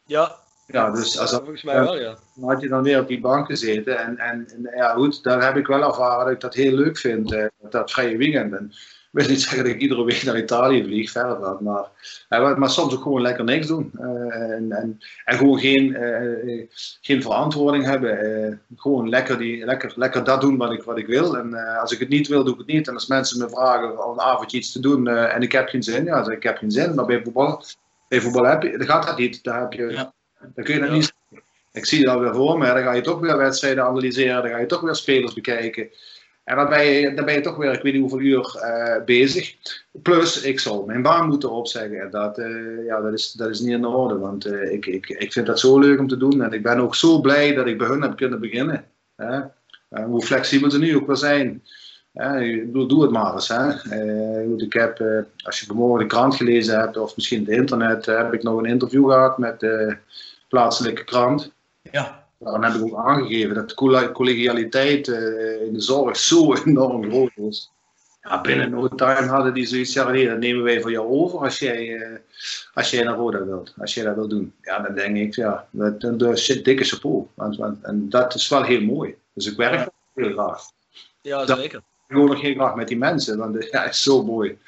Ja. Ja, dus als volgens mij wel, ja. Dan had je dan weer op die bank gezeten. En, en, en ja, goed, daar heb ik wel ervaren dat ik dat heel leuk vind, uh, dat vrije weekend. En, ik wil niet zeggen dat ik iedere week naar Italië vlieg, verder dat, maar, uh, maar soms ook gewoon lekker niks doen. Uh, en, en, en, gewoon geen, uh, geen verantwoording hebben. gewoon lekker, die, lekker, lekker dat doen wat ik, wat ik wil. En als ik het niet wil, doe ik het niet. En als mensen me vragen om een avondje iets te doen en ik heb geen zin, ja, zeg ik heb geen zin. Maar bij voetbal, bij voetbal heb je, gaat dat niet. Daar, heb je, ja. dan kun je dat ja. niet Ik zie dat weer voor me. Dan ga je toch weer wedstrijden analyseren. Dan ga je toch weer spelers bekijken. En dan ben, je, dan ben je toch weer, ik weet niet hoeveel uur uh, bezig. Plus, ik zal mijn baan moeten opzeggen. En dat, uh, ja, dat, is, dat is niet in orde. Want uh, ik, ik, ik vind dat zo leuk om te doen. En ik ben ook zo blij dat ik bij hun heb kunnen beginnen. Hè? hoe flexibel ze nu ook wel zijn. Bedoel, doe het maar eens. Hè? ik heb, als je vanmorgen de krant gelezen hebt, of misschien het internet, heb ik nog een interview gehad met de plaatselijke krant. Ja. Dan heb ik ook aangegeven dat de collegialiteit uh, in de zorg zo enorm groot is. Ja, binnen no time hadden die zoiets ja, nee, dat nemen wij voor jou over als jij, uh, als jij naar Roda wilt. Als jij dat wilt doen. Ja, dan denk ik, ja, dat, dat zit dikke chapeau. Want, want, en dat is wel heel mooi. Dus ik werk ja. heel graag. Ja, zeker. Ik wil nog heel graag met die mensen, want ja, is zo mooi.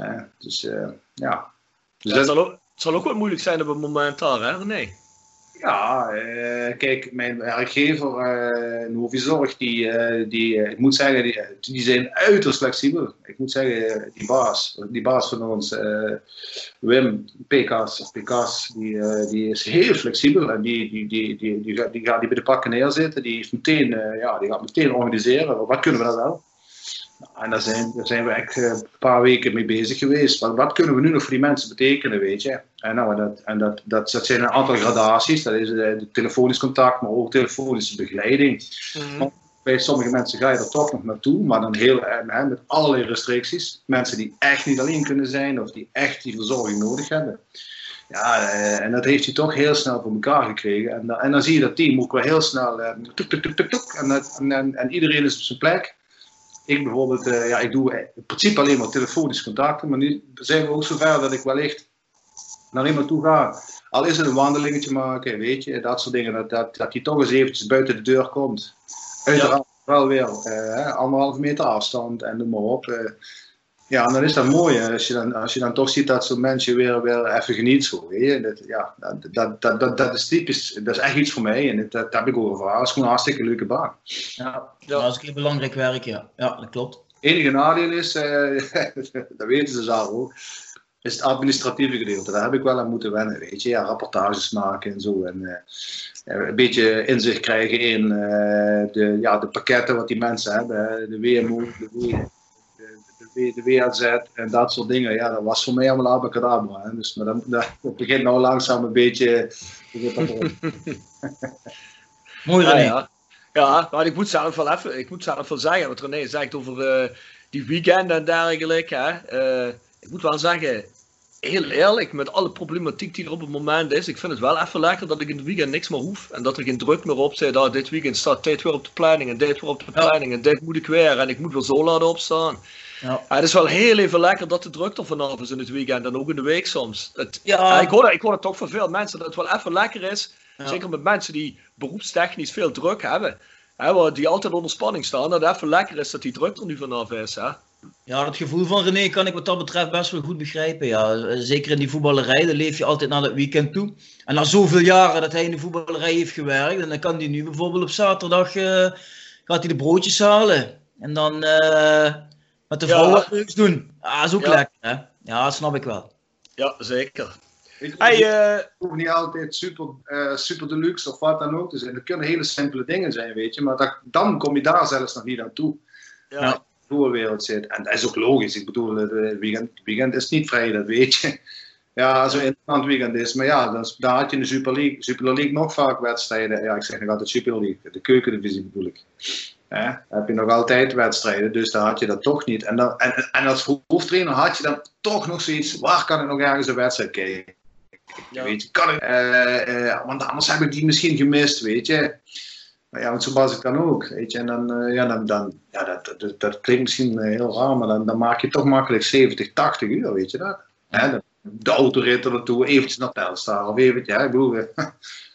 Uh, dus uh, ja. Dus ja het, zal ook, het zal ook wel moeilijk zijn op het moment daar, hè? Nee. Ja, uh, kijk, mijn werkgever, uh, Novi Zorg, die, die ik moet zeggen, die, die zijn uiterst flexibel. Ik moet zeggen, die baas, die baas van ons, Wim PK's, PK's die, die is heel flexibel en die, die, die, die, die, gaat, die gaat die bij de pakken neerzitten. Die, heeft meteen, ja, die gaat meteen organiseren. Wat kunnen we dan wel? En daar zijn, daar zijn we echt een paar weken mee bezig geweest. Wat, wat kunnen we nu nog voor die mensen betekenen, weet je? En, nou, dat, en dat, dat, dat zijn een aantal gradaties. Dat is de, de telefonisch contact, maar ook telefonische begeleiding. Mm. Bij sommige mensen ga je er toch nog naartoe, maar dan heel hè, met allerlei restricties. Mensen die echt niet alleen kunnen zijn of die echt die verzorging nodig hebben. Ja, en dat heeft hij toch heel snel voor elkaar gekregen. En, en dan zie je dat team ook wel heel snel tuk, tuk, tuk, tuk, tuk, en, en, en iedereen is op zijn plek. Ik bijvoorbeeld, uh, ja, ik doe in principe alleen maar telefonisch contacten, maar nu zijn we ook zover dat ik wellicht naar iemand toe ga. Al is het een wandelingetje maken, weet je, dat soort dingen, dat, dat, dat hij toch eens eventjes buiten de deur komt. Uiteraard ja. wel weer uh, anderhalve meter afstand en noem maar op. Ja, en dan is dat mooi als je dan, als je dan toch ziet dat zo'n mensen weer, weer even geniet. Zo, weet je? Dat, ja, dat, dat, dat, dat is typisch, dat is echt iets voor mij en dat, dat heb ik over Dat is gewoon een hartstikke leuke baan. Ja, dat is heel belangrijk werk, ja. Ja, dat klopt. Het enige nadeel is, uh, dat weten ze zelf ook, is het administratieve gedeelte. Daar heb ik wel aan moeten wennen, weet je. Ja, rapportages maken en zo. En uh, een beetje inzicht krijgen in uh, de, ja, de pakketten wat die mensen hebben. De WMO, de, w, de, WAZ en dat soort dingen. Ja, dat was voor mij allemaal abacadabra. Hè. Dus maar dat, dat, dat begint nou langzaam een beetje... Mooi René. Ja, ja. ja, maar ik moet zelf wel even, ik moet zelf wel zeggen, wat René zegt over uh, die weekenden en dergelijke. Hè. Uh, ik moet wel zeggen, heel eerlijk, met alle problematiek die er op het moment is, ik vind het wel even lekker dat ik in het weekend niks meer hoef. En dat er geen druk meer op zit. Dat dit weekend staat dit weer op de planning en dit weer op de planning en dit moet ik weer en ik moet weer zo laten opstaan. Ja. het is wel heel even lekker dat de druk er vanaf is in het weekend en ook in de week soms. Het, ja. ik, hoor, ik hoor het toch van veel mensen dat het wel even lekker is. Ja. Zeker met mensen die beroepstechnisch veel druk hebben. Hè, die altijd onder spanning staan. Dat het even lekker is dat die druk er nu vanaf is. Hè. Ja, dat gevoel van René kan ik wat dat betreft best wel goed begrijpen. Ja. Zeker in die voetballerij, dan leef je altijd naar het weekend toe. En na zoveel jaren dat hij in de voetballerij heeft gewerkt, en dan kan hij nu bijvoorbeeld op zaterdag uh, gaat hij de broodjes halen. En dan uh, met de vrouw wat leuks doen. Ah, dat is ook ja. lekker, hè? Ja, dat snap ik wel. Ja, zeker. Ik hey, uh, hoeft niet altijd super, uh, super deluxe of wat dan ook te zijn. Het kunnen hele simpele dingen zijn, weet je. Maar dat, dan kom je daar zelfs nog niet aan toe. Ja. ja voetbalwereld zit. En dat is ook logisch. Ik bedoel, het weekend, weekend is niet vrij, dat weet je. Ja, als een interessant weekend is. Maar ja, dan, dan had je in de Super League, Super League nog vaak wedstrijden. Ja, ik zeg nog altijd Super League. De keukendivisie bedoel ik. Ja, dan heb je nog altijd wedstrijden, dus dan had je dat toch niet. En, dan, en, en als hoofdtrainer had je dan toch nog zoiets, waar kan ik nog ergens een wedstrijd kijken? Ja. Weet je, kan ik, uh, uh, want anders heb ik die misschien gemist, weet je. Maar ja, want zo was ik dan ook, weet je. En dan, uh, ja, dan, dan ja, dat, dat, dat, klinkt misschien heel raar, maar dan, dan maak je toch makkelijk 70, 80 uur, weet je dat? Ja. De autoritt er naartoe, eventjes naar Telstar of eventjes, ja, ik bedoel,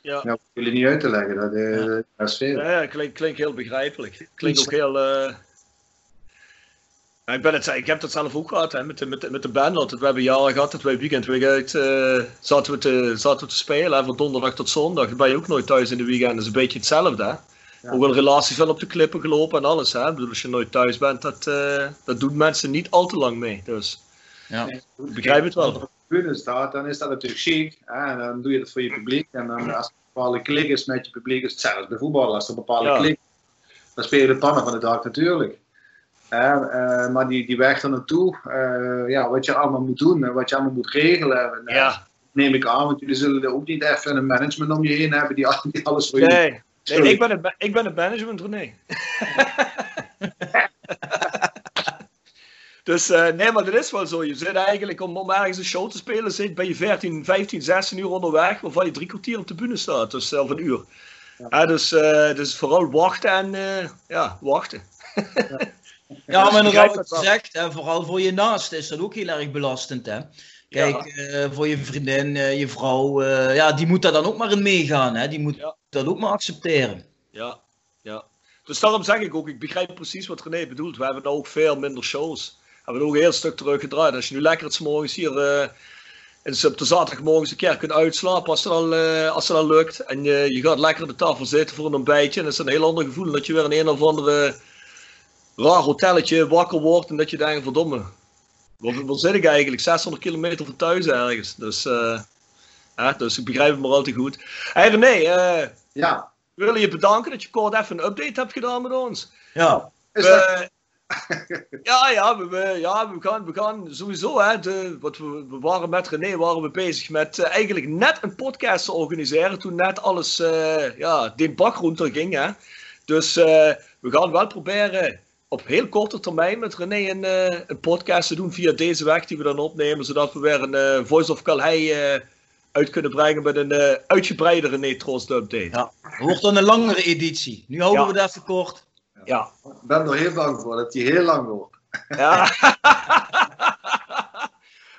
ja. ja, wil je niet uit te leggen, dat, ja. dat is veel. Ja, klinkt, klinkt heel begrijpelijk. Klinkt ook heel... ik, ben het, ik heb dat zelf ook gehad hè, met, de, met, de, met de band. Dat we hebben jaren gehad dat wij weekend uit uh, zaten, we te, zaten we te spelen. Hè, van donderdag tot zondag. Dan ben je ook nooit thuis in de weekend. Dat is een beetje hetzelfde. Hè? Ja. Ook wel relaties wel op de klippen gelopen en alles. Hè? bedoel, als je nooit thuis bent, dat, uh, dat doen mensen niet al te lang mee. Dus ja. ik begrijp het wel. Staat, dan is dat natuurlijk chic. Hè? En dan doe je dat voor je publiek. En dan, als er een bepaalde klik is met je publiek, is het zelfs bij voetbal. Als er een bepaalde ja. klik dan speel je de pannen van de dag natuurlijk. Uh, maar die, die weg er naartoe, uh, ja, wat je allemaal moet doen en wat je allemaal moet regelen. En, ja. Neem ik aan, want jullie zullen er ook niet even een management om je heen hebben die, die alles voor nee. je Nee, ik ben, het, ik ben het management, René. dus uh, nee, maar dat is wel zo. Je zit eigenlijk om, om ergens een show te spelen, zit, ben je 14, 15, 16 uur onderweg, waarvan je drie kwartier op de bühne staat. Dus zelf een uur. Ja. Dus, uh, dus vooral wachten en uh, ja, wachten. ja. ja, maar inderdaad wat je zegt, hè, vooral voor je naast is dat ook heel erg belastend. Hè? Kijk, ja. uh, voor je vriendin, uh, je vrouw, uh, ja, die moet daar dan ook maar in meegaan. Hè? Die moet ja. dat ook maar accepteren. Ja, ja. Dus daarom zeg ik ook, ik begrijp precies wat René bedoelt. We hebben nou ook veel minder shows. We hebben ook een heel stuk teruggedraaid. Als je nu lekker het morgens hier en op de zaterdagmorgen een keer kunt uitslapen als het al, als het al lukt. En je, je gaat lekker aan de tafel zitten voor een ontbijtje. En dat is een heel ander gevoel dat je weer in een of andere raar hotelletje wakker wordt. En dat je denkt, verdomme, Waar, waar zit ik eigenlijk? 600 kilometer van thuis ergens. Dus, uh, ja, dus ik begrijp het maar al te goed. Hey René, uh, ja. we willen je bedanken dat je kort even een update hebt gedaan met ons. Ja. We, dat... ja, ja, we, we, ja we, gaan, we gaan sowieso, hè, de, wat we, we waren met René waren we bezig met uh, eigenlijk net een podcast te organiseren toen net alles, ja, de bak ging. Hè. Dus we gaan wel proberen op heel korte termijn met René een, uh, een podcast te doen via deze weg die we dan opnemen, zodat we weer een uh, Voice of Calhei uh, uit kunnen brengen met een uh, uitgebreide René Troost update. Ja, wordt dan een langere editie. Nu houden ja. we het even kort. Ja. Ik ben er heel bang voor dat die heel lang wordt. Ja.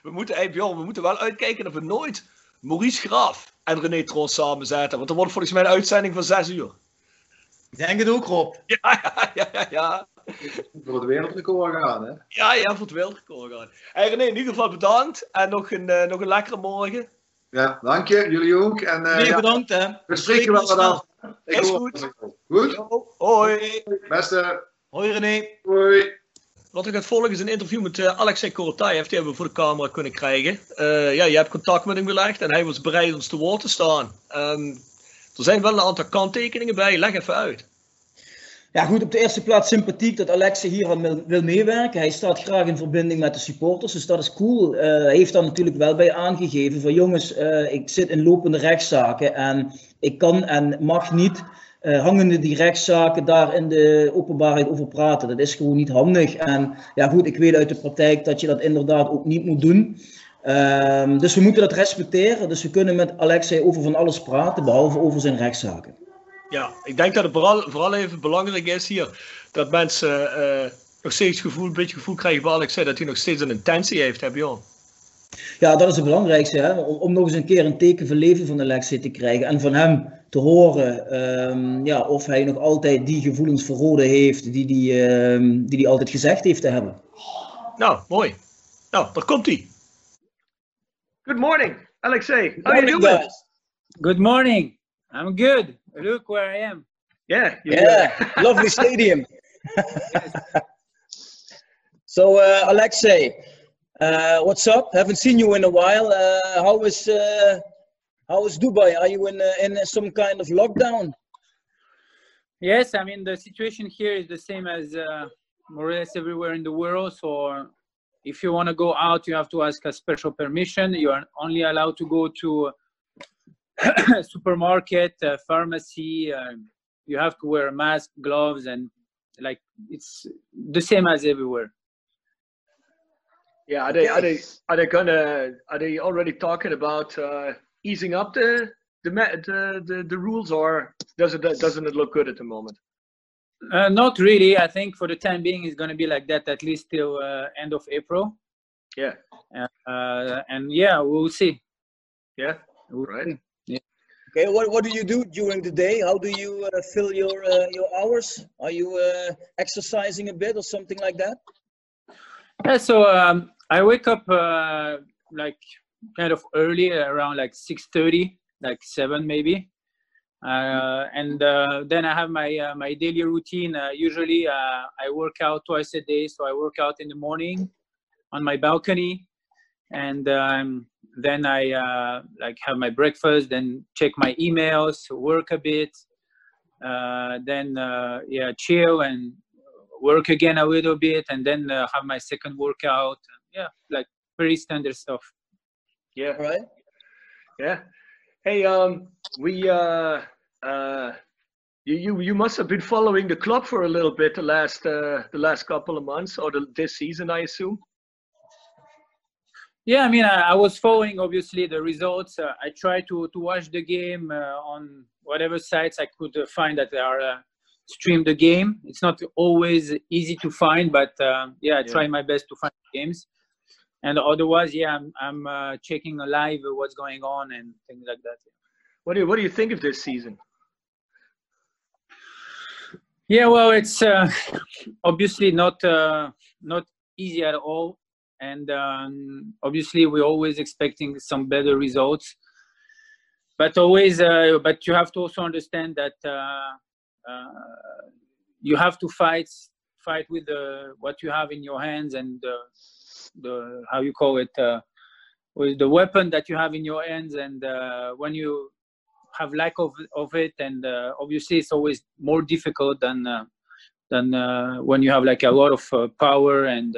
we, moeten, hey Bjorn, we moeten wel uitkijken dat we nooit Maurice Graaf en René Troost samen zetten, want dan wordt volgens mij een uitzending van 6 uur. Ik denk het ook, Rob. Ja, ja, ja, ja. Voor het wereldrecord gaan, hè? Ja, ja, voor het wereldrecord gaan. Hey René, in ieder geval bedankt. En nog een, uh, nog een lekkere morgen. Ja, dank je. Jullie ook. En, uh, ja, bedankt, hè. We spreken wel wat af. Is goed. Goed? Hoi. Beste. Hoi, René. Hoi. wat ik gaat volgen is een interview met uh, Alexei Korotayev. Die hebben we voor de camera kunnen krijgen. Uh, ja, je hebt contact met hem gelegd en hij was bereid ons te woord te staan. Um, er zijn wel een aantal kanttekeningen bij. Leg even uit. Ja, goed, op de eerste plaats sympathiek dat Alexei hier aan wil meewerken. Hij staat graag in verbinding met de supporters, dus dat is cool. Uh, hij heeft daar natuurlijk wel bij aangegeven van jongens, ik zit in lopende rechtszaken en ik kan en mag niet uh, hangende die rechtszaken daar in de openbaarheid over praten. Dat is gewoon niet handig. En ja, goed, ik weet uit de praktijk dat je dat inderdaad ook niet moet doen. Uh, dus we moeten dat respecteren. Dus we kunnen met Alexei over van alles praten, behalve over zijn rechtszaken. Ja, ik denk dat het vooral, vooral even belangrijk is hier dat mensen uh, nog steeds gevoel, een beetje gevoel krijgen bij Alexei dat hij nog steeds een intentie heeft, heb je al? Ja, dat is het belangrijkste, hè? Om, om, nog eens een keer een teken van leven van Alexei te krijgen en van hem te horen um, ja, of hij nog altijd die gevoelens verroden heeft die, die, um, die hij altijd gezegd heeft te hebben. Nou, mooi. Nou, daar komt hij. Good morning, Alexei. How are you doing? Guys. Good morning. I'm good. Look where I am. Yeah. Yeah. Lovely stadium. so, uh, Alexei, uh, what's up? Haven't seen you in a while. Uh, how is uh, how is Dubai? Are you in in some kind of lockdown? Yes, I mean the situation here is the same as uh, more or less everywhere in the world. So if you want to go out, you have to ask a special permission. You are only allowed to go to supermarket, uh, pharmacy. Uh, you have to wear a mask, gloves, and like it's the same as everywhere. Yeah, are they are they are they gonna are they already talking about uh, easing up the the, the the the rules, or does it doesn't it look good at the moment? Uh, not really. I think for the time being, it's going to be like that at least till uh, end of April. Yeah. Uh, and yeah, we'll see. Yeah. We'll right. See. Okay. What What do you do during the day? How do you uh, fill your uh, your hours? Are you uh, exercising a bit or something like that? Yeah, so um, I wake up uh, like kind of early, around like six thirty, like seven maybe, uh, and uh, then I have my my daily routine. Usually, I work out twice a day. So I work out in the morning on my balcony, and um, then I like have my breakfast, then check my emails, work a bit, then yeah, chill and work again a little bit and then uh, have my second workout. Yeah like very standard stuff. Yeah. Right. Yeah. Hey um we uh uh you, you you must have been following the club for a little bit the last uh the last couple of months or the, this season i assume yeah i mean i, I was following obviously the results uh, i tried to to watch the game uh, on whatever sites i could uh, find that are uh, stream the game. It's not always easy to find, but uh, yeah, I yeah. try my best to find games. And otherwise, yeah, I'm, I'm uh, checking live what's going on and things like that. What do you, what do you think of this season? Yeah, well, it's uh, obviously not uh, not easy at all, and um, obviously we're always expecting some better results. But always, uh, but you have to also understand that uh, uh, you have to fight fight with the what you have in your hands and the, the how you call it uh, with the weapon that you have in your hands and uh, when you have lack of, of it and uh, obviously it's always more difficult than uh, than uh, when you have like a lot of power and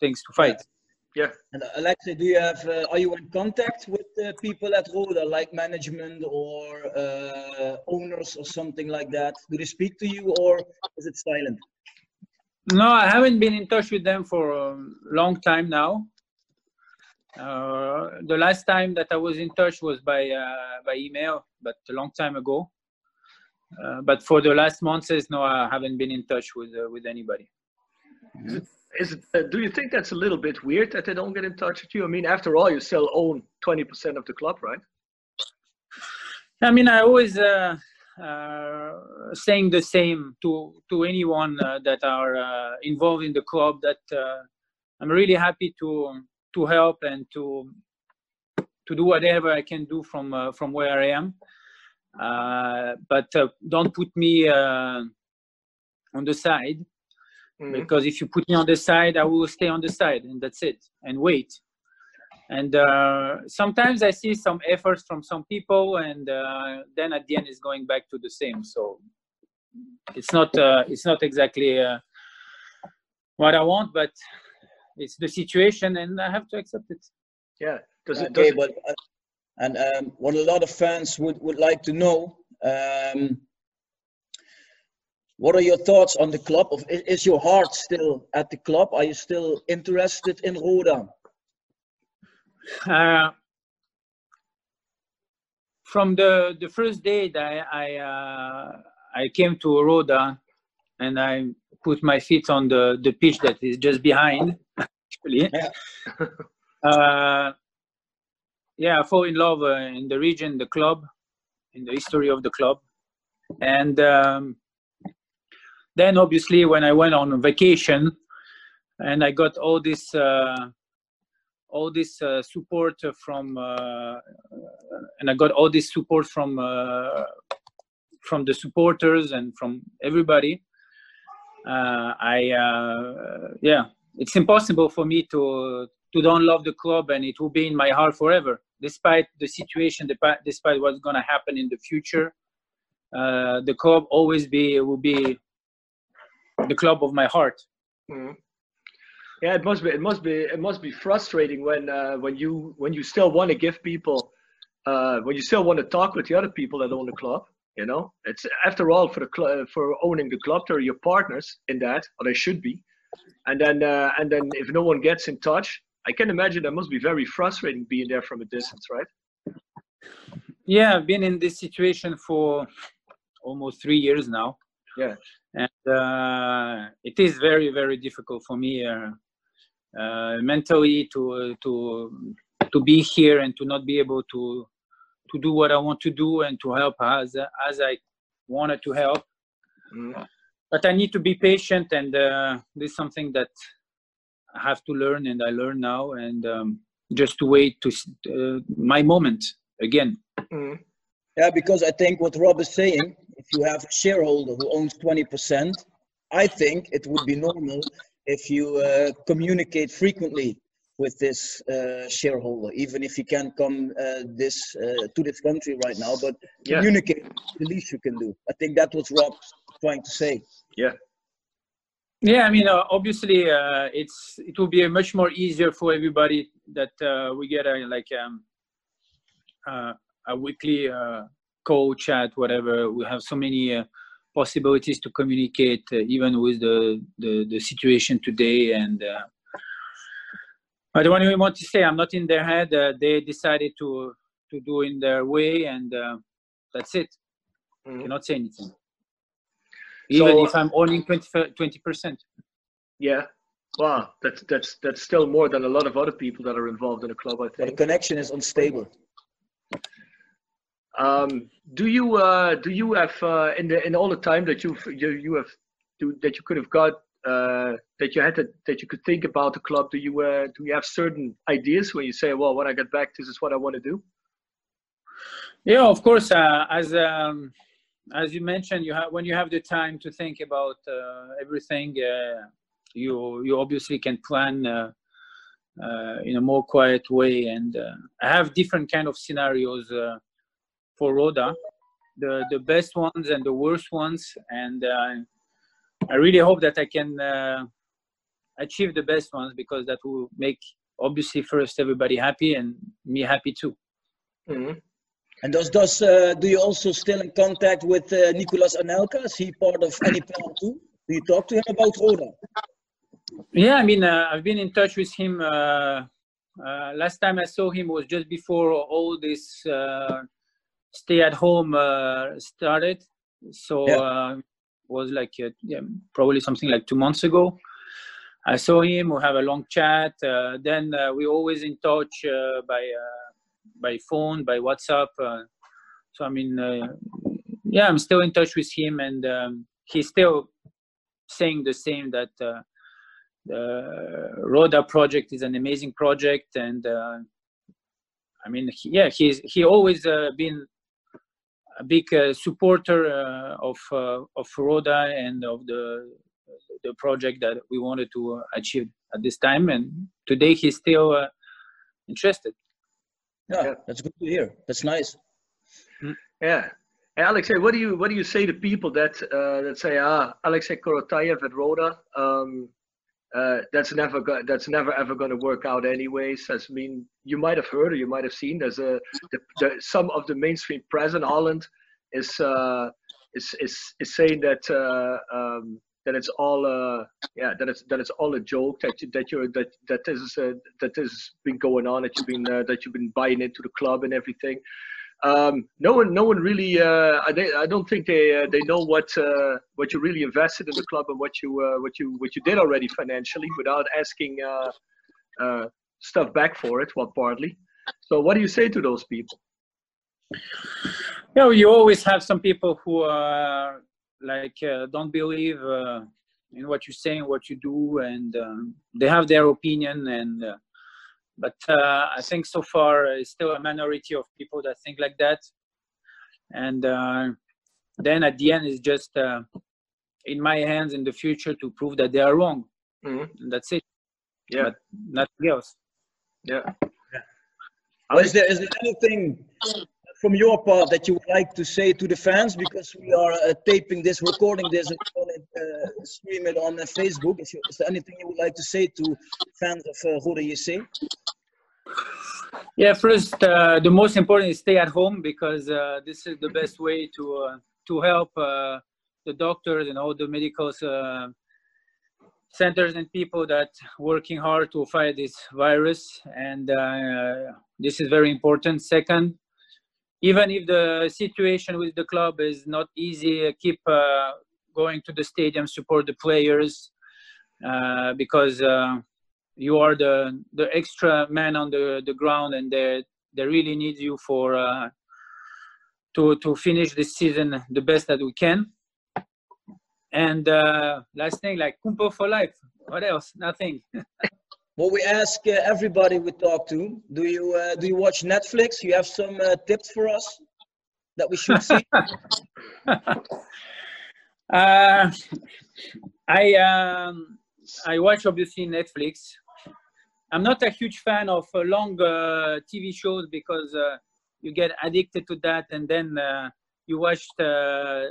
things to fight yeah. And Alexei, do you have? Uh, are you in contact with uh, people at Roda, like management or uh, owners or something like that? Do they speak to you, or is it silent? No, I haven't been in touch with them for a long time now. Uh, the last time that I was in touch was by uh, by email, but a long time ago. Uh, but for the last months, no, I haven't been in touch with with anybody. Mm -hmm is it, uh, do you think that's a little bit weird that they don't get in touch with you? I mean, after all, you still own 20% of the club, right? I mean, I always uh, uh, saying the same to to anyone uh, that are uh, involved in the club that uh, I'm really happy to to help and to to do whatever I can do from from where I am. but don't put me on the side Mhm. because if you put me on the side, I will stay on the side, and that's it, and wait. And uh, sometimes I see some efforts from some people, and uh, then at the end it's going back to the same. So it's not uh, it's not exactly uh, what I want, but it's the situation, and I have to accept it. Yeah. Does it, okay, does it, but uh, and um, what a lot of fans would, would like to know, um, what are your thoughts on the club? Of is, your heart still at the club? Are you still interested in Roda? Uh, from the the first day that I I, uh, I came to Roda, and I put my feet on the the pitch that is just behind, actually. uh, yeah, I fall in love uh, in the region, the club, in the history of the club, and um, then obviously when I went on vacation, and I got all this. Uh, all this uh, support from uh, and I got all this support from uh, from the supporters and from everybody. Uh, I uh, yeah, it's impossible for me to to don't love the club, and it will be in my heart forever, despite the situation, despite, what's gonna happen in the future. The club always be will be the club of my heart. Mhm. Yeah, it must be. It must be. It must be frustrating when uh, when you when you still want to give people, uh, when you still want to talk with the other people that own the club. You know, it's after all for the cl- for owning the club, they're your partners in that, or they should be. And then uh, and then if no one gets in touch, I can imagine that must be very frustrating being there from a distance, right? Yeah, I've been in this situation for almost three years now. Yeah. And uh, it is very very difficult for me uh, uh, mentally to to to be here and to not be able to to do what I want to do and to help as as I wanted to help. Mhm. But I need to be patient, and uh, this is something that I have to learn, and I learn now, and um, just to wait to uh, my moment again. Mhm. Yeah, because I think what Rob is saying, if you have a shareholder who owns 20%, I think it would be normal if you uh, communicate frequently with this uh, shareholder, even if he can't come uh, this uh, to this country right now. But Yeah. communicate the least you can do. I think that's what Rob's trying to say. Yeah. Yeah, I mean, uh, obviously, uh, it's it will be much more easier for everybody that uh, we get a like um, uh, a weekly uh, call chat, whatever. We have so many uh, possibilities to communicate, uh, even with the, the the situation today. And uh, I don't even want to say I'm not in their head. Uh, they decided to to do in their way, and uh, that's it. Mhm. Cannot say anything. Even So- if I'm owning 20 percent. Yeah. Wow, that's that's that's still more than a lot of other people that are involved in a club. I But the connection is unstable. Um, do you uh, do you have uh, in the in all the time that you've you you have do, that you could have got uh, that you had to, that you could think about the club? Do you uh, do you have certain ideas when you say, well, when I get back, this is what I want to do? Yeah, of course. Uh, as um, as you mentioned, you have when you have the time to think about uh, everything, you you obviously can plan in a more quiet way. And I have different kind of scenarios for Roda, the the best ones and the worst ones. And uh, I really hope that I can uh, achieve the best ones because that will make obviously first everybody happy and me happy too. Mm-hmm. And does does uh, do you also still in contact with uh, Nicolas Anelka? Is he part of any plan too? Do you talk to him about Roda? Yeah, I mean, uh, I've been in touch with him. Uh, uh, last time I saw him was just before all this uh, stay-at-home uh, started. So Yeah. uh, was like uh, yeah, probably something like two months ago. I saw him. We have a long chat. Uh, then uh, we always in touch uh, by uh, by phone, by WhatsApp. Uh, so I mean, uh, yeah, I'm still in touch with him, and um, he's still saying the same that. Uh, the Roda project is an amazing project, and uh, I mean, he, yeah, he's he always uh, been a big uh, supporter uh, of uh, of Roda and of the the project that we wanted to uh, achieve at this time. And today he's still uh, interested. Yeah, that's good to hear. That's nice. Yeah. Hey, Alexei, what do you what do you say to people that uh, that say ah Alexei Korotayev at Roda um, uh, that's never go- that's never ever going to work out anyways. I mean, you might have heard or you might have seen. There's a the, the, some of the mainstream press in Holland is uh, is, is is saying that uh, um, that it's all uh, yeah that it's that it's all a joke that you, that you're that that this is uh, that this has been going on that you've been uh, that you've been buying into the club and everything. Um, no one, no one really. Uh, I, they, I don't think they uh, they know what uh, what you really invested in the club and what you uh, what you what you did already financially without asking uh, uh, stuff back for it. Well, partly. So, what do you say to those people? Yeah, you always have some people who are like don't believe in what you say and what you do, and um, they have their opinion. And but uh, I think so far it's still a minority of people that think like that. And uh, then at the end, it's just uh, in my hands in the future to prove that they are wrong. And that's it. Yeah. But nothing else. Yeah. Well, is there is there anything from your part that you would like to say to the fans because we are uh, taping this, recording this, and uh, stream it on uh, Facebook? Is, you, is there anything you would like to say to fans of uh, Roda JC? Yeah, first, uh, the most important is stay at home because uh, this is the best way to uh, to help the doctors and all the medical centers and people that working hard to fight this virus. And this is very important. Second, even if the situation with the club is not easy, keep uh, going to the stadium, support the players uh, because uh, you are the the extra man on the the ground, and they they really need you for uh, to to finish this season the best that we can. And uh, last thing, like Kumpo for life. What else? Nothing. Well, we ask uh, everybody we talk to. Do you uh, do you watch Netflix? You have some uh, tips for us that we should see? Uh, I um, I watch obviously Netflix. I'm not a huge fan of uh, long uh, TV shows because you get addicted to that, and then you watch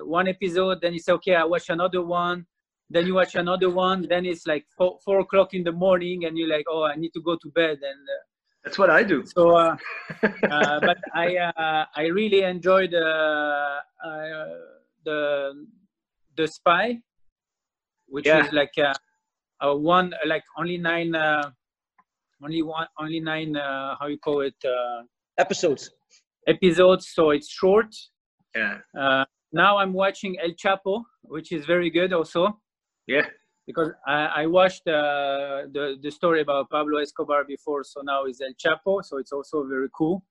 one episode, then you say, okay, I watch another one, then you watch another one, then it's like four, four o'clock in the morning, and you're like, oh, I need to go to bed, and uh, That's what I do. so, uh, uh, but I uh, I really enjoyed uh, uh, the the spy, which Yeah. is like a, a one like only nine uh, only one only nine uh, how you call it uh, episodes episodes so it's short. Yeah. Uh, now I'm watching El Chapo, which is very good also Yeah. because I, I watched uh, the the story about Pablo Escobar before, so now it's El Chapo, so it's also very cool.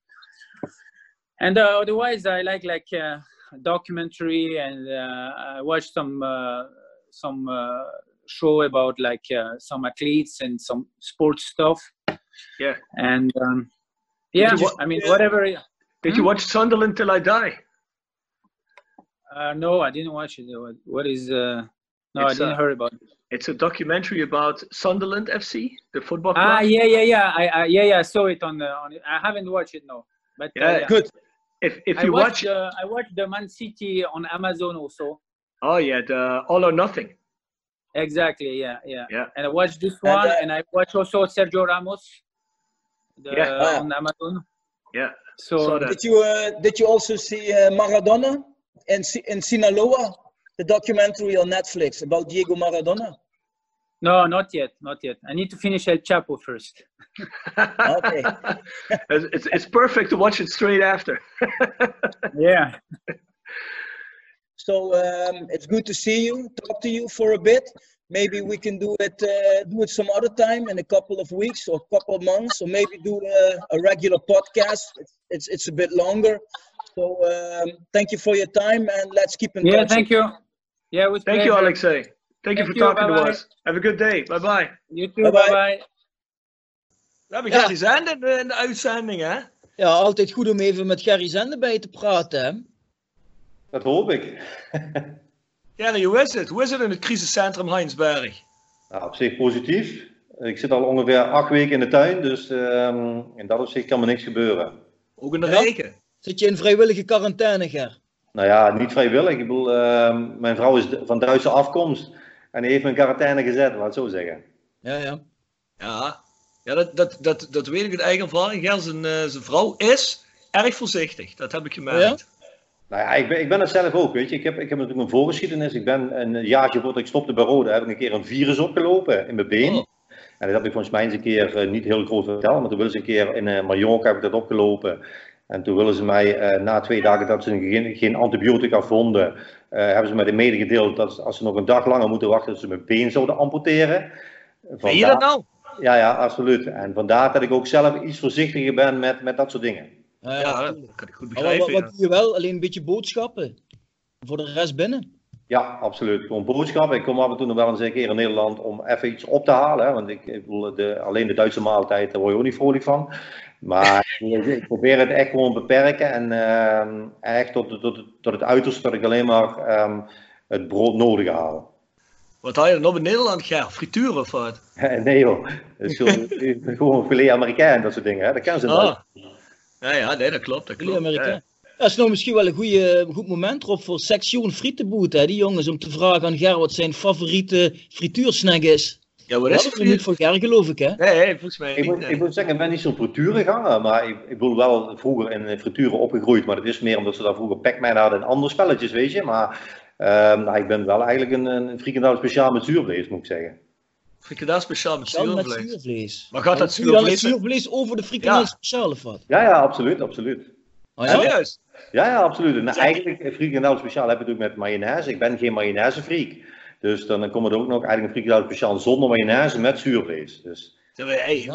And uh, otherwise, I like like uh, documentary, and uh, I watched some uh, some uh, show about like uh, some athletes and some sports stuff. Yeah. And um, yeah, I mean whatever. Did you watch Sunderland till I die? Uh, no, I didn't watch it. What, what is? Uh, no, I It's, didn't uh, hear about it. It's a documentary about Sunderland FC, the football club. Ah, yeah, yeah, yeah. I, I yeah, yeah. I saw it on the on. It. I haven't watched it no, but uh, Yeah, good. If if I you watched, watch, uh, I watched the Man City on Amazon also. oh yeah, the All or Nothing. Exactly. Yeah, yeah. Yeah. And I watched this And, one, uh, and I watched also Sergio Ramos. The, Yeah. Ah, on Amazon. Yeah. So Saw. Did you uh, did you also see uh, Maradona in, Si- in Sinaloa, the documentary on Netflix about Diego Maradona? no, not yet, not yet. I need to finish El Chapo first. Okay. it's, it's it's perfect to watch it straight after. Yeah. So um, it's good to see you, talk to you for a bit. Maybe we can do it uh, do it some other time in a couple of weeks or a couple of months, or maybe do a, a regular podcast. It's, it's it's a bit longer. So um, thank you for your time, and let's keep in Yeah, touch. Yeah, thank you. Yeah, with Thank you. Alexei. Thank you for you, talking to us. Have a good day. Bye bye. You too. Bye bye. We hebben Ja. Gerry Zende in de, in de uitzending, hè? Ja, altijd goed om even met Gerry Zende bij te praten. Hè? Dat hoop ik. Jerry, hoe is het? Hoe is het in het crisiscentrum Heinsberg? Nou, op zich positief. Ik zit al ongeveer acht weken in de tuin, dus ehm, in dat opzicht kan me niks gebeuren. Ook in de Ja? regen? Zit je in vrijwillige quarantaine, Ger? Nou ja, niet vrijwillig. Ik bedoel, ehm, mijn vrouw is van Duitse afkomst en die heeft me in quarantaine gezet, laat het zo zeggen. Ja, ja. Ja, ja dat, dat, dat, dat weet ik uit eigen ervaring. Ger, zijn, eh, zijn vrouw is erg voorzichtig. Dat heb ik gemerkt. Nou ja, ik ben, ik ben het zelf ook, weet je. Ik heb, ik heb natuurlijk een voorgeschiedenis. Ik ben een jaartje voordat ik stopte bij Rode, heb ik een keer een virus opgelopen in mijn been. En dat heb ik volgens mij eens een keer eh, niet heel groot verteld, maar toen willen ze een keer in eh, Mallorca heb ik dat opgelopen. En toen willen ze mij eh, na twee dagen dat ze geen, geen antibiotica vonden, eh, hebben ze mij medegedeeld dat als ze nog een dag langer moeten wachten, dat ze mijn been zouden amputeren. Ben je dat nou? Ja, ja, absoluut. En vandaar dat ik ook zelf iets voorzichtiger ben met, met dat soort dingen. Ja, dat kan ik goed Maar wat, begrijpen. wat ja. doe je wel? Alleen een beetje boodschappen. Voor de rest binnen. Ja, absoluut. Gewoon boodschappen. Ik kom af en toe nog wel eens een keer in Nederland om even iets op te halen. Hè? Want ik, ik bedoel, de, alleen de Duitse maaltijd, daar word je ook niet vrolijk van. Maar ik, probeer het echt gewoon beperken. En ehm, echt tot, tot, tot, het uiterste dat ik alleen maar ehm, het brood nodig haal. Wat had je dan op in Nederland, Ger? Frituur of wat? nee joh, is gewoon, filet Amerikaan en dat soort dingen. Hè? Dat kennen ze in Ah. Ja, ja, nee, dat klopt. Dat klopt. Amerikaan. ja. Dat is nou misschien wel een goede, goed moment erop voor Section Frietenboet, hè, die jongens, om te vragen aan Ger wat zijn favoriete frituursnack is. Ja, wat Dat is is het? niet voor Ger, geloof ik, hè? Nee, nee, volgens mij Ik moet, ik moet zeggen, ik ben niet zo'n friturenganger, maar ik, ik bedoel wel vroeger in eh, frituren opgegroeid, maar dat is meer omdat ze daar vroeger Pac-Man hadden en andere spelletjes, weet je. Maar ehm, nou, ik ben wel eigenlijk een, een frikandel speciaal met zuurvlees, moet ik zeggen. Frikandel speciaal met Dan met zuurvlees. Maar gaat dat zuurvlees... zuurvlees over de frikandel Ja. speciaal of wat? Ja, ja, absoluut, absoluut. Oh, ja? Serieus? Ja, ja, absoluut. En eigenlijk, eh, frikandel speciaal heb je natuurlijk met mayonaise. Ik ben geen mayonaise freak. Dus dan komt er ook nog eigenlijk een frikandel speciaal zonder mayonaise met zuurvlees. Dus hey,